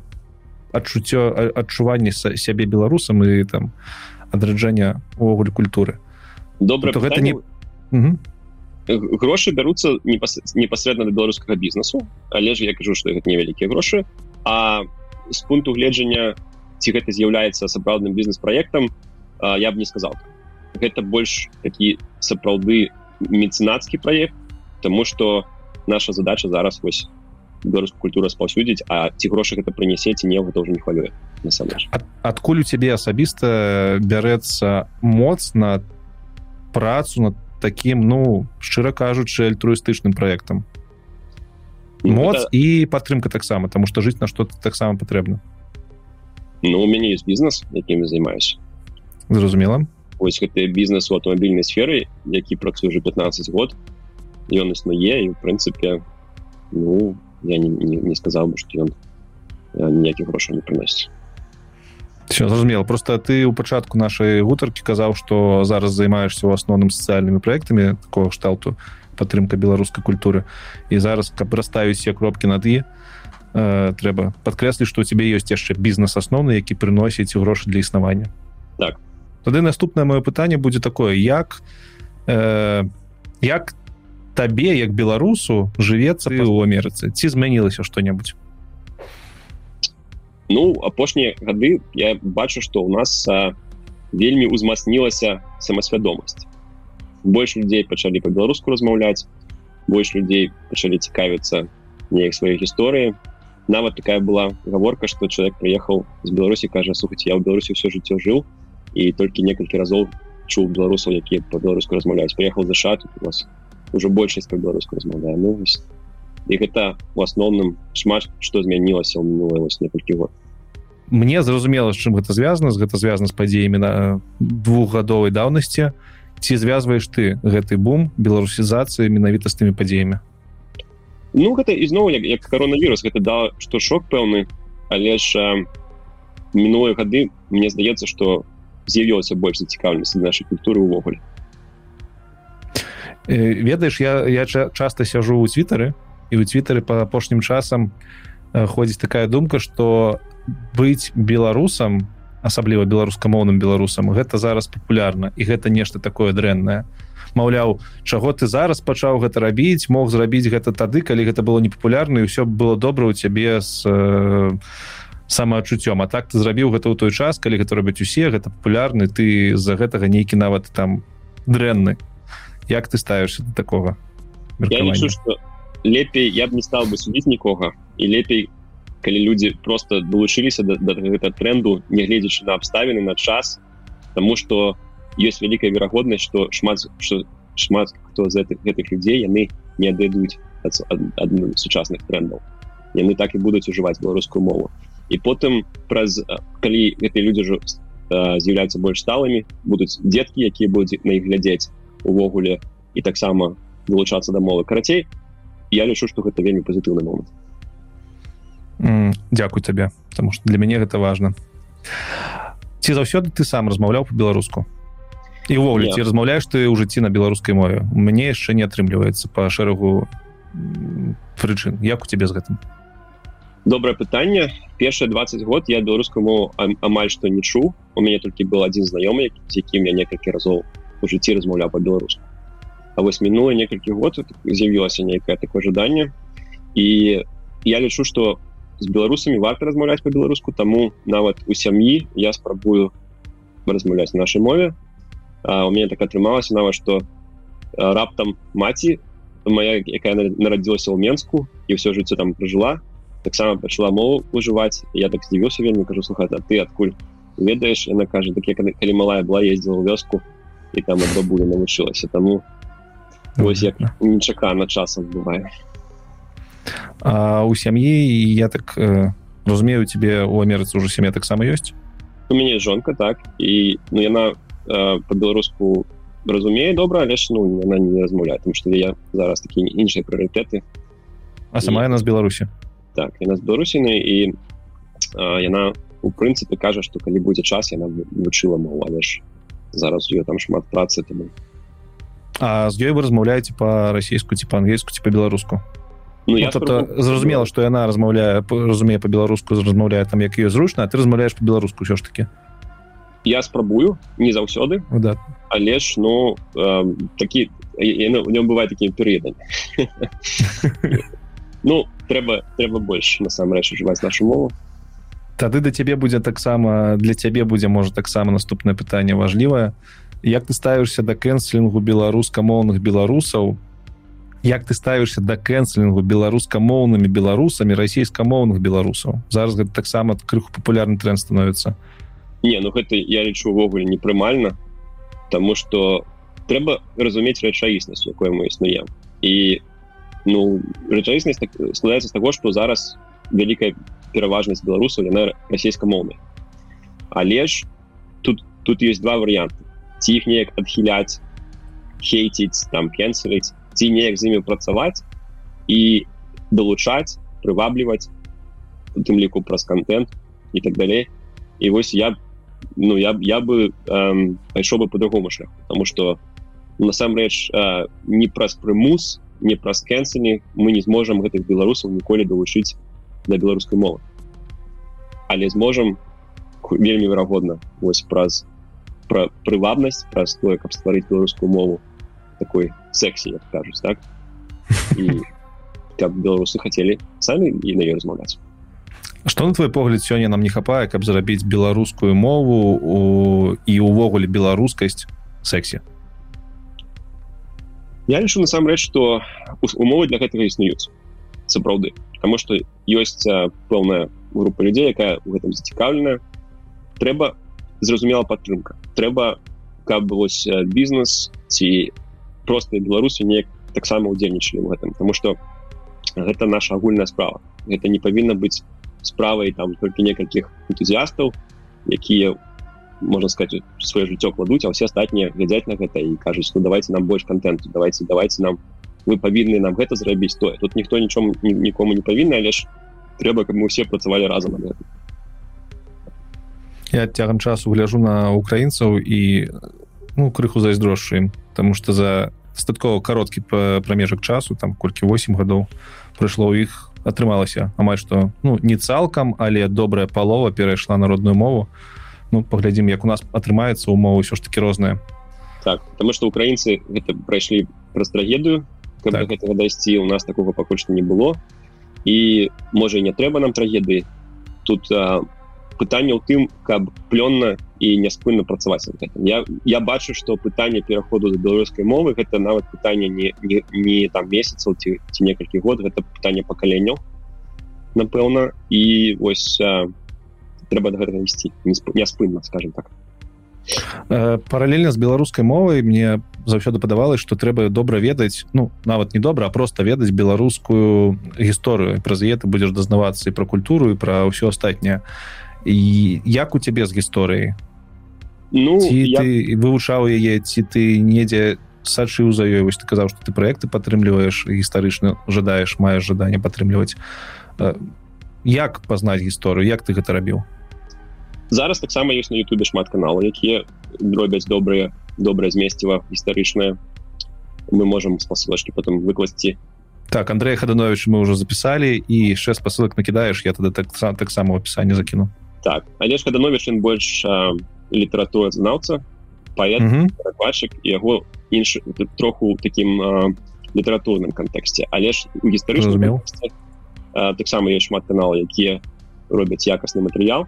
адчуццё адчуванне сябе беларусам і там адраджэння увогуле культуры. Добра то гэта не грошы бяруцца непасрэдна да беларускага бізнесу але ж я кажу што гэта невялікія грошы. А з пункту гледжання ці гэта з'яўляецца сапраўдным бізнес-праектам я б не сказал гэта больш такі сапраўды мецэнацкі праект тому что у наша задача зараз вось беларускую культуру спаўсюдзіць а ці грошы гэта прынясеце не гэта уже не хвалюе Ад, адкуль у цябе асабіста бярэцца моц на працу над таким ну шчыра кажучы альтруістычным проектам ну, моц гэта... і падтрымка таксама тому что жыць на что таксама патрэбна. Ну у мяне есть бізнес якім займаюсь зразумела ось гэты бізнес у аўтамабільнай сферы які працую уже 15 год ён існуе і в прынцыпе ну я не, не, не сказал бы что ён ніякіх грошай не прыносіць все зразумела просто ты у пачатку нашай гутаркі казаў что зараз займаешься у асноўным сацыяльнымі проектамі такого кшталту падтрымка беларускай культуры і зараз каб расставіць все кропки над і э, трэба падкрэсліць што у тебе ёсць яшчэ бізнес асноўны які прыносіць грошы для існавання так тады наступнае маё пытанне будзе такое як э, як табе як беларусу жывецца у Амерыцы? Ці змянілася што-небудзь? Ну апошнія гады я бачу што ў нас а, вельмі узмацнілася самасвядомасць. Больш людзей пачалі па-беларуску размаўляць больш людзей пачалі цікавіцца неяк сваёй гісторыі нават такая была гаворка што чалавек прыехаў з беларусі кажа слухаць я ў беларусі ўсё жыццё жыў і толькі некалькі разоў чуў беларусаў якія па-беларуску размаўляюць прыехаў за шат у вас уже большасць па-беларуску размаўляе ну, і гэта у асноўным шмат што змянілася ў мінулыя вось некалькі год мне зразумела з чым гэта звязана з гэта звязана з падзеямі на двухгадовай даўнасці ці звязваеш ты гэты бум беларусізацыі менавіта з тымі падзеямі Ну гэта ізноў як, як коронавірус гэта да што шок пэўны але ж мінулыя гады мне здаецца што з'явілася больш зацікаўнасць нашай культуры ўвогуле ведаеш я я часто сяжу у твиттары і у твиттары по апошнім часам ходзіць такая думка что быць беларусам асабліва беларускамоўным беларусам гэта зараз папулярна і гэта нешта такое дрэннае. Маўляў чаго ты зараз пачаў гэта рабіць мог зрабіць гэта тады калі гэта было непапулярна і ўсё было добра у цябе з э, самаадчуццём. А так ты зрабіў гэта ў той час калі гэта робяць усе гэта папулярны ты з-за гэтага нейкі нават там дрэнны. Як ты ставішся до такого лепей я б не стал бы судіць нікога. І лепей калі людзі просто далучыліся да, да гэта тренду нягледзячы на абставіны на час. Тому что ёсць вялікая верагоднасць что шмат что шмат хто з гэтых гэтых людзей яны не адыдуць ад, ад, ад сучасных трендаў. Яны так і будуць ужываць беларускую мову і потым праз калі гэтыя людзі ўжо з'яўляюцца больш сталымі будуць дзеткі якія будуць на іх глядзець увогуле і таксама вылучацца да мовы карацей я лічу што гэта вельмі пазітыўны момант. Mm, Дякую табе потому что для мяне гэта важно ці заўсёды ты сам размаўляў по-беларуску і ўвогуле ці размаўляеш ты ў жыцці на беларускай мове? Мне яшчэ не атрымліваецца по шэрагу прычын. Як у цябе з гэтым добрае пытанне першыя 20 год. Я беларускую мову амаль што не чу. У мяне толькі был адзін знаёмы з якім я некалькі разоў у жыцці размаўляў по-беларуску А вось мінула некалькі год з'явілася нейкае такое жаданне і я лічу что з беларусамі варта размаўляць по-беларуску таму нават у сям'і я спрабую размаўляць нашай мове а, у мяне так атрымалася нават что раптам маці моя якая нарадзілася ў менску і ўсё жыццё там прыжыла таксама пачала мову ужываць я так здзівіўся вельмі кажу слухаць а ты адкуль ведаеш? Яна кажа так калі малая была ездзіла ў вёску і там ад бабуля навучылася таму Вось як нечакана часам бывае а у сям'і я так э, разумею тебе у Амерыцы уже сям'я таксама ёсць? У мяне жонка так і ну яна э, по-беларуску разумее добра але ж ну яна не размаўляе там что я зараз такі іншыя прыоритеты а сама яна з беларусі так яна з беларусіны і э, яна у прынцыпе кажа что калі будзе час яна вучыла мову але ж зараз ее там шмат працы тому А з ёй вы размаўляеце па-расійску ці па-ангельску ці па-беларуску? Ну, ну, тобто зразумела што яна размаўляе разумее па-беларуску размаўляе там як ее зручна ты размаўляеш па-беларуску ўсё ж таки я спрабую не заўсёды. Да. але ж ну э, такі у нем бывае такімі перыядамі ну трэба трэба больш насамрэч ужываць нашу мову. Тады да цябе будзе таксама для цябе будзе можа таксама наступнае пытанне важлівае як ты ставішся да кэнслінгу беларускамоўных беларусаў як ты ставішся да кэнслінгу беларускамоўнымі беларусамі расійскамоўных беларусаў зараз гэта таксама крыху папулярны тренд становіцца не ну гэта я лічу увогуле непрымальна тому что трэба разумець рэчаіснасць якое мы існуем і ну рэчаіснасць так, складаецца з таго што зараз вялікая пераважнасць беларусаў яна расійскамоўнай але ж тут тут есть два варианты ці іх неяк адхіляць хейціць там кенселіць ці неяк з імі працаваць і далучаць прывабліваць тым ліку праз контент і так далей і вось я ну я я бы эм, пайшоў бы по-другому шлях потому что насамрэч э, не праз прымус не праз кэнсені мы не зможам гэтых беларусаў ніколі далучыць да беларускай мовы. Але зможам вельмі верагодна вось праз пра прывабнасць праз тое каб стварыць беларускую мову такой сексі як кажуць так? І каб беларусы хацелі самі і на ёй размаўляць что на твой погляд сёння нам не хапае каб зарабіць беларускую мову у і увогуле беларускасць сексі я лічу насамрэч что умовы для гэтага існуюць сапраўды потому что ёсць пэўная група людзей якая у гэтым зацікаўленая трэба зразумела падтрымка трэба каб вось бізнес ці простыя беларусы неяк таксама удзельнічалі в гэтым потому что гэта наша агульная справа. Гэта не павінна быць справай там только некалькіх энтузіастаў якія можна сказать свое жыццё кладуць а все астатнія глядзяць на гэта і кажуць ну давайте нам больш контенту давайте давайте нам вы павінны нам гэта зрабіць то тут ніхто нічом нікому не павінны але ж трэба каб мы все працавалі разам я цягам часу гляжу на украінцаў і ну крыху зайздрошчу ім потому что за дастаткова кароткі прамежак часу там колькі 8 гадоў прыйшло ў іх атрымалася амаль што ну не цалкам але добрая палова перайшла народную мову ну паглядзім як у нас атрымаецца умова ўсё ж таки розная так потому что украінцы гэта прайшлі праз трагедыю так. гэтага дайсці у нас такого пакуль што не было. І можа не трэба нам трагедыі тут а, пытанне ў тым каб плённа і няспынна працаваць я я бачу что пытанне пераходу до беларускай мовы гэта нават пытанне не, не, не там месяцаў ці ці некалькі год гэта пытанне пакаленняў напэўна. І вось а, трэба до гэтага ісці няспынна скажем так. Э, паралельна з беларускай мовай мне заўсёды падавалось что трэба добра ведаць ну нават не добра просто ведаць беларускую гісторыю праз е ты будзеш дазнавацца і пра культуру і пра ўсё астатняе і як у цябе з гісторыяй ну я... ты вывучаў яе ці ты недзе сачыў за ёй вось ты казаў что ты проекты падтрымліваеш гістарычна жадаеш маеш жаданне падтрымліваць. Э, як пазнаць гісторыю? Як ты гэта рабіў зараз таксама ёсць на Ютубе шмат каналаў якія дробяць добрыя добрае змесціва гістарычнае. Мы можем спасылачки потом выкласці. Так Андрей хаданович мы уже записали і шесть посылок накідаешь я тады так таксама в описании закіну. Так але хаданович больш літаратура знаўца паэтчык яго інш троху таким літаратурным кантэксце. Але ж у гістарычным таксама есть шмат канал якія робяць якасны матэрыял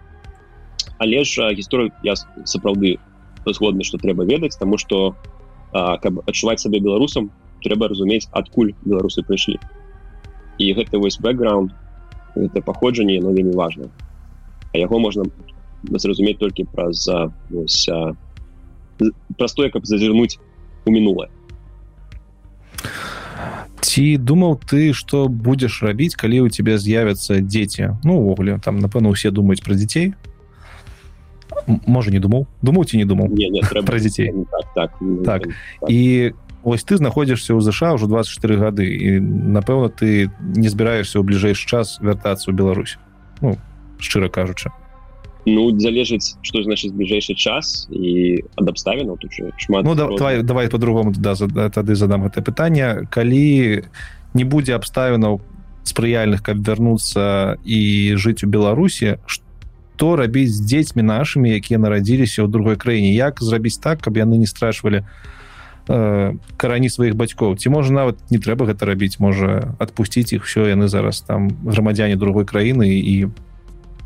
але ж гісторыю я сапраўды згодны что трэба ведаць тому что каб адчуваць сабе беларусам трэба разумець адкуль беларусы прыйшлі. І гэта вось бэкграунд это паходжанне но вельмі важно а яго можна зразумець толькі праз простое каб зазірнуць у мінулае. Ці думаў ты что будзеш рабіць калі у тебя з'явятся дзеці? Ну увогуле там напэўна усе думаюць пра дзяцей можа не думаў думаў ці не думаў не, не, пра дзяцей так, так, так. так. і ось ты знаходзішся ў ЗША ўжо 24 гады і напэўна ты не збіраешься ў бліжэйшы час вяртацца ў Беларусь. Ну, шчыра кажучы. Ну залежыць што значыць бліжэйшы час і ад абставінаў тут шмат ну, да, давай, давай по-другому да, тады задам гэта пытанне. Калі не будзе абставінаў спрыяльных каб вярнуцца і жыць у Беларусі што рабіць з дзецьмі нашымі якія нарадзіліся ў другой краіне як зрабіць так каб яны не страшвалі э, карані сваіх бацькоў? Ці можа нават не трэба гэта рабіць можа адпусціць іх все яны зараз там грамадзяне другой краіны і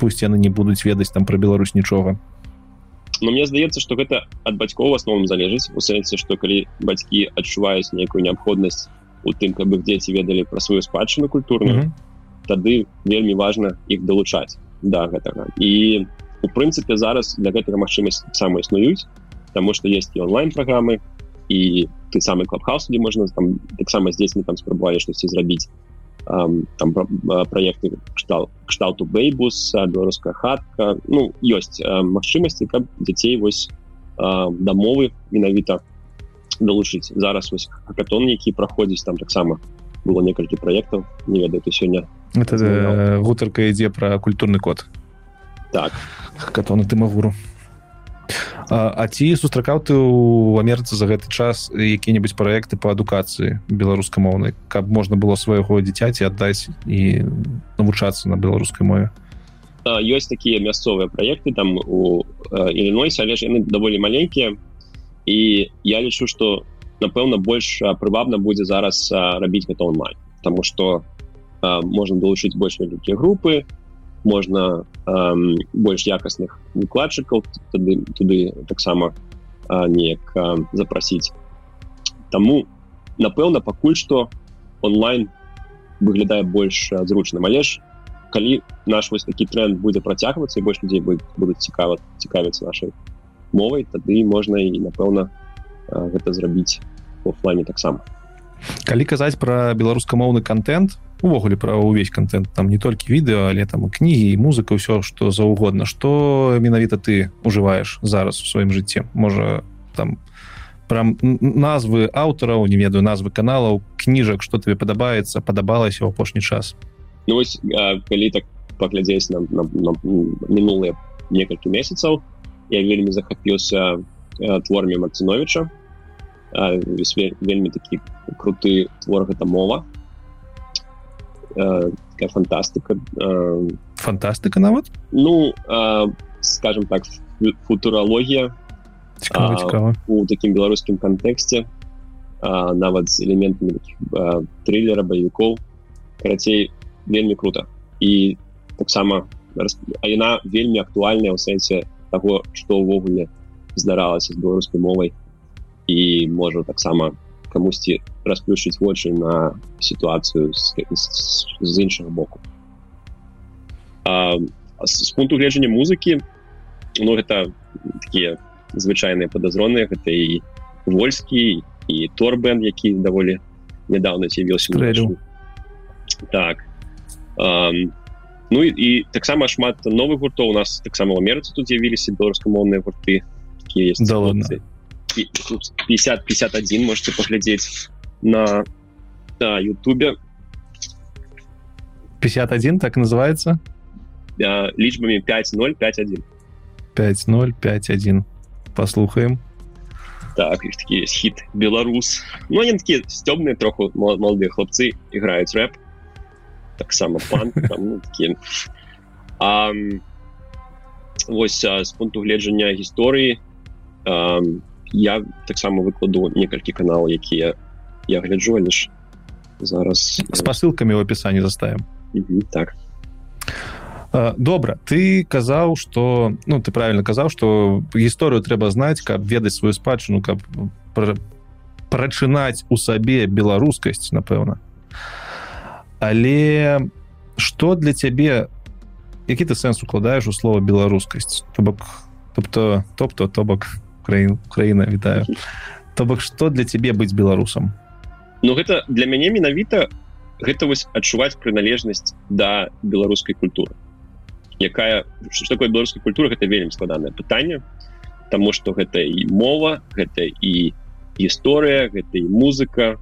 пусть яны не будуць ведаць там пра Беларусь нічога. Но мне здаецца что гэта ад бацькоў асновам залежыць у сэнсе что калі бацькі адчуваюць нейкую неабходнасць у тым каб іх дзеці ведалі пра сваю спадчыну культурную mm -hmm. тады вельмі важна іх далучаць да гэтага і у прынцыпе зараз для гэтага магчымасць сама існуюць тому что есть і онлайн праграмы і ты самы клабхаус где можна там таксама з дзецьмі там спрабавалі штосьці зрабіць um, там проекты кштал кшталту бейбус беларуская хатка. Ну ёсць магчымасці каб дзяцей вось дамовы менавіта далучыць зараз вось хакатон які праходзіць там таксама было некалькі проектаў не ведаю ты сёння это э, гутарка ідзе про культурны код. Так. Катона тымагуру А ці сустракаў ты ў Амерыцы за гэты час які-небудзь праекты по адукацыі беларускамоўнай каб можна было свайго дзіцяці аддаць і навучацца на беларускай мове? Ёсць такія мясцовыя праекты там у ілінойсе але ж яны даволі маленькія. І я лічу что напэўна больш прывабна будзе зараз рабіць гэта онлайн. Потому что можна долучыць больш вялікія групы можна эм, больш якасных выкладчыкаў туды, туды таксама неяк запрасіць Таму напэўна пакуль што онлайн выглядае больш зручным. Але ж калі наш вось такі тренд будзе працягвацца і больш людзей будуць цікава цікавіцца нашай мовай тады можна і напэўна гэта зрабіць офлайне таксама калі казаць пра беларускамоўны контент увогуле пра ўвесь контент там не толькі відэо але там кнігі і музыка ўсё што заўгодна. Што менавіта ты ужываеш зараз у сваім жыцці? Можа там прям назвы аўтараў не ведаю назвы каналаў кніжак што тебе падабаецца падабалася ў апошні час? Ну, вось, а, калі так паглядзець на, на, на мінулыя некалькі месяцаў я вельмі захапіўся творамі марціновича вельмі такі круты твор гэта мова такая фантастыка фантастыка нават? ну скажем так футурологія у такім беларускім кантэксце нават з элементамі трылера баевікоў карацей вельмі круто. І таксама яна вельмі актуальная ў сэнсе таго што ўвогуле здаралася з беларускай мовай. І можа таксама камусьці расплюшыць вочы на сітуацыю з, з, з іншага боку. А, з пункту гледжання музыкі ну гэта такія звычайныя падазроныя гэта і вольскі і торбен які даволі нядаўна з'явіўся так. А, ну і, і таксама шмат новых гуртоў. У нас таксама ў амерыцы тут з'явіліся беларускамоўныя гурты якія есть да, ладно. 50 51 можете поглядеть на да, ютубе. 51 так называется? Да, лічбами 5051 5051 послухаем. Так такі хит беларус ну они такие сцёбные троху молодые хлопцы играюць рэп. Таксама пан ну, вось з пункту гледжання гісторыі я таксама выкладу некалькі каналаў якія я гляджу лишь зараз с посылками в описании заставим так. Добра ты казаў что ну ты правильно казаў что гісторыю трэба знаць каб ведаць сваю спадчыну каб прачынаць у сабе беларускасць напэўна. Але что для цябе які ты сэнс укладаеш у слова беларускасць? То бок тобто тобто то бок краін краіна вітаю то бок что для цябе быць беларусам Ну гэта для мяне менавіта гэта вось адчуваць прыналежнасць да беларускай культуры. Якая что такое беларуская культура гэта вельмі складанае пытанне Таму что гэта і мова гэта і гісторыя гэта і музыка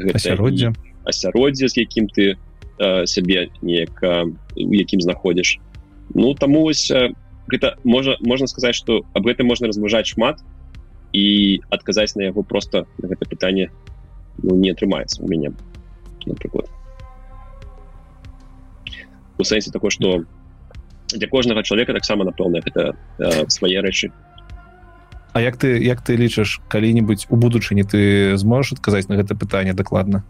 асяроддзе. асяроддзе з якім ты э, сябе неяк у якім знаходзіш. Ну таму вось гэта можа можна сказаць что об гэтым можна разважаць шмат і адказаць на яго просто на гэта пытанне ну, не атрымаецца у мяне напрыклад у сэнсе такое что для кожнага чалавека таксама напэўна гэта э, свае рэчы А як ты як ты лічаш калі-нибудь у будучыні ты зможаш адказаць на гэта пытанне дакладна?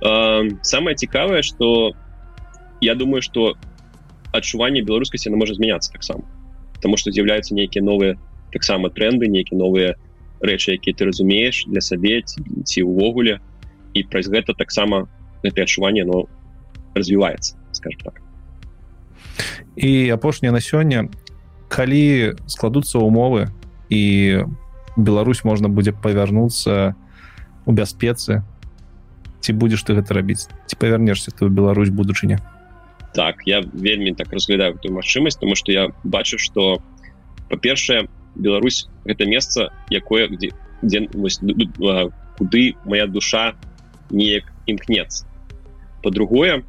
Э, самое цікавае что я думаю что адчуванне беларускасці можа змяняцца таксама тому что з'яўляюцца нейкія новыя таксама тренды нейкія новыя рэчы якія ты разумееш для сабе ці увогуле і праз гэта таксама гэтае адчуванне но развіваецца скажем так. І апошняе на сёння калі складуцца умовы і Беларусь можна будзе павярнуцца у бяспецы ці будзеш ты гэта рабіць? Ці павярнешся ты ў Беларусь будучыня так я вельмі так разглядаю ту магчымасць тому что я бачу что по-першае Беларусь гэта месца якое где дзе куды моя душа неяк імкнецца. По-другое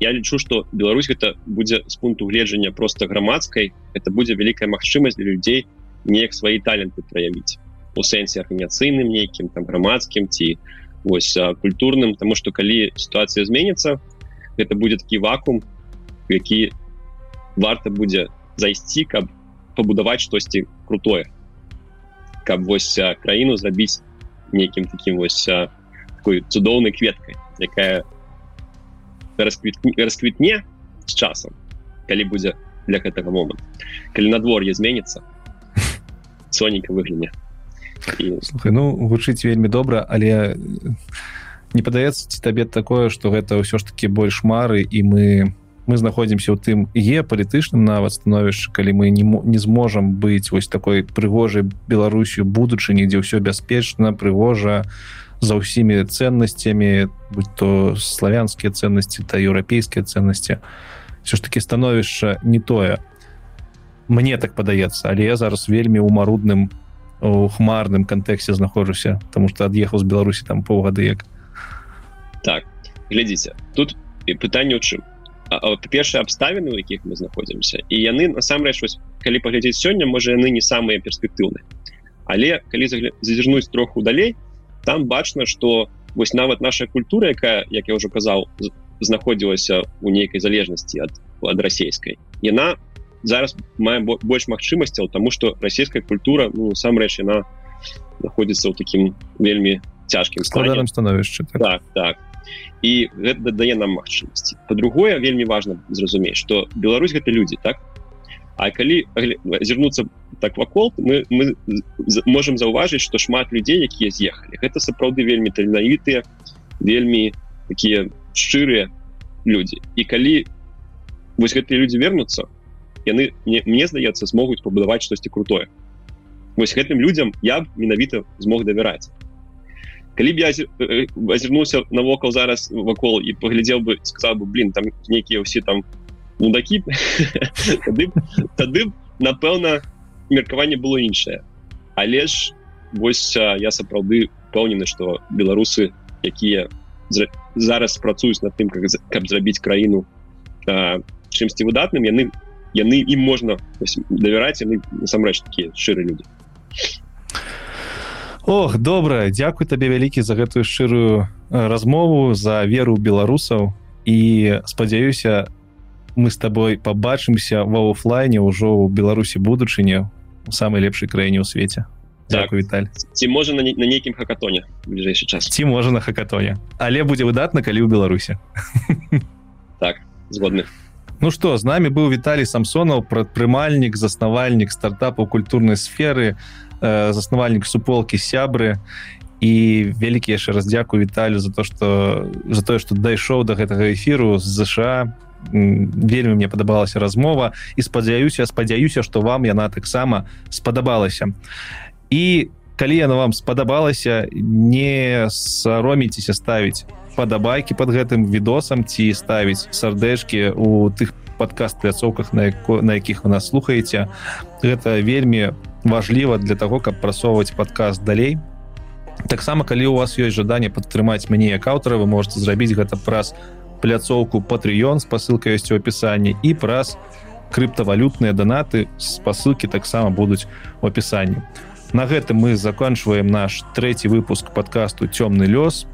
я лічу что Беларусь это будзе з пункту гледжання просто грамадскай это будзе вялікая магчымасць для людзей неяк свои таленты праявіць. У сэнсе арганізацыйным нейкім там грамадскім ці вось культурным тому что калі ситуация зменится это будет такі вакуум які варта будзе зайсці каб пабудаваць штосьці крутое. Каб вось краіну зрабіць нейкім таким вось такой цудоўнай кветкай якая расквітне з часам калі будзе для гэтага момант. Калі надвор'е зменится сонейка выгляне і... ну гучыць вельмі добра але не падаецца ці табе такое что гэта ўсё ж таки больш мары і мы мы знаходзімся ў тым геапалітычным нават становішча калі мы не не зможам быць вось такой прыгожай беларусю будучыні дзе ўсё бяспечна прыгожа за ўсімі ценнасцямі будь то славянскія ценнасці та еўрапейскія ценнасці. Все ж таки становішча не тое. Мне так падаецца але я зараз вельмі ў марудным у хмарным кантэксце знаходжуся тому что ад'ехаў з беларусі там паўгады як так глядзіце тут і пытанне у чым па-першае абставіны у якіх мы знаходзімся і яны насамрэч вось калі паглядзець сёння можа яны не самыя перспектыўныя але калі зазірнуць троху далей там бачна что вось нават наша культура якая як я ўжо казаў знаходзілася у нейкай залежнасці ад ад расійскай яна зараз мае больш магчымасцяў тому что расійская культура ну сам-рэч яна находится ў таким вельмі цяжкім складаным становішча так. так так і гэта дае нам магчымасці. По-другое вельмі важно зразумець что Беларусь гэта людзі так? А калі зірнуцца так вакол мы, мы можемм заўважыць что шмат людзей якія з'ехалі. Гэта сапраўды вельмі таленавітыя вельмі такія шчырыя людзі. І калі вось гэтыя людзі вернуцца яны не мне здаецца змогуць пабудаваць штосьці крутое. Вось гэтым людям я менавіта змог давяраць калі б я азірнуўся навокал зараз вакол і паглядзеў бы сказал бы блин там нейкія ўсе там мудакі тады, напэўна меркаванне было іншае. Але ж вось я сапраўды пэўнены что беларусы якія зараз працуюць над тым как каб зрабіць краіну чымсьці выдатным яны яны ім можна давяраць яны насамрэч такія шчыры люди Ох добра дзякуй табе вялікі за гэтую шчырую размову за веру беларусаў. І спадзяюся мы с тобой побачымся ва офлайне ўжо ў беларусі будучыня у самой лепшай краіне ў свеце. Так. Віталь. Ці можа на, на нейкім хакатоне бліжэйшы час? Ці можа на хакатоне. Але будзе выдатна калі ў беларусе так згодных Ну что з нами быў Віталій самсонаў прадпрымальнік заснавальнік стартапу культурнай сферы э, заснавальнік суполки сябры і вялікі яшчэ раз дзякую Віталю за то что за тое что дайшоў до гэтага эфіру з ЗША вельмі мне падабалася размова. І спадзяюся спадзяюся что вам яна таксама спадабалася і калі яна вам спадабалася не сароміцеся ставіць падабайкі под гэтым відосам ці ставіць сардэшки у тых подкаст пляцоўках на яко, на якіх вы нас слухаеце гэта вельмі важліва для того каб прасоўваць подкаст далей. Таксама калі у вас ёсць жаданне падтрымаць мяне як аўтара вы можете зрабіць гэта праз пляцоўку патreён с посылкой ёсць у опісанні і праз крыптавалютныя данаты спасылкі таксама будуць у опісанні на гэтым мы заканчиваем наш третий выпуск подкасту цёмны лёс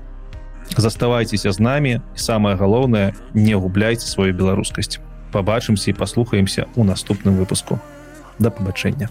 заставайцеся з намі самое галоўнае не губляйте сваю беларускасць побачымся і паслухаемся у наступным выпуску да пабачэння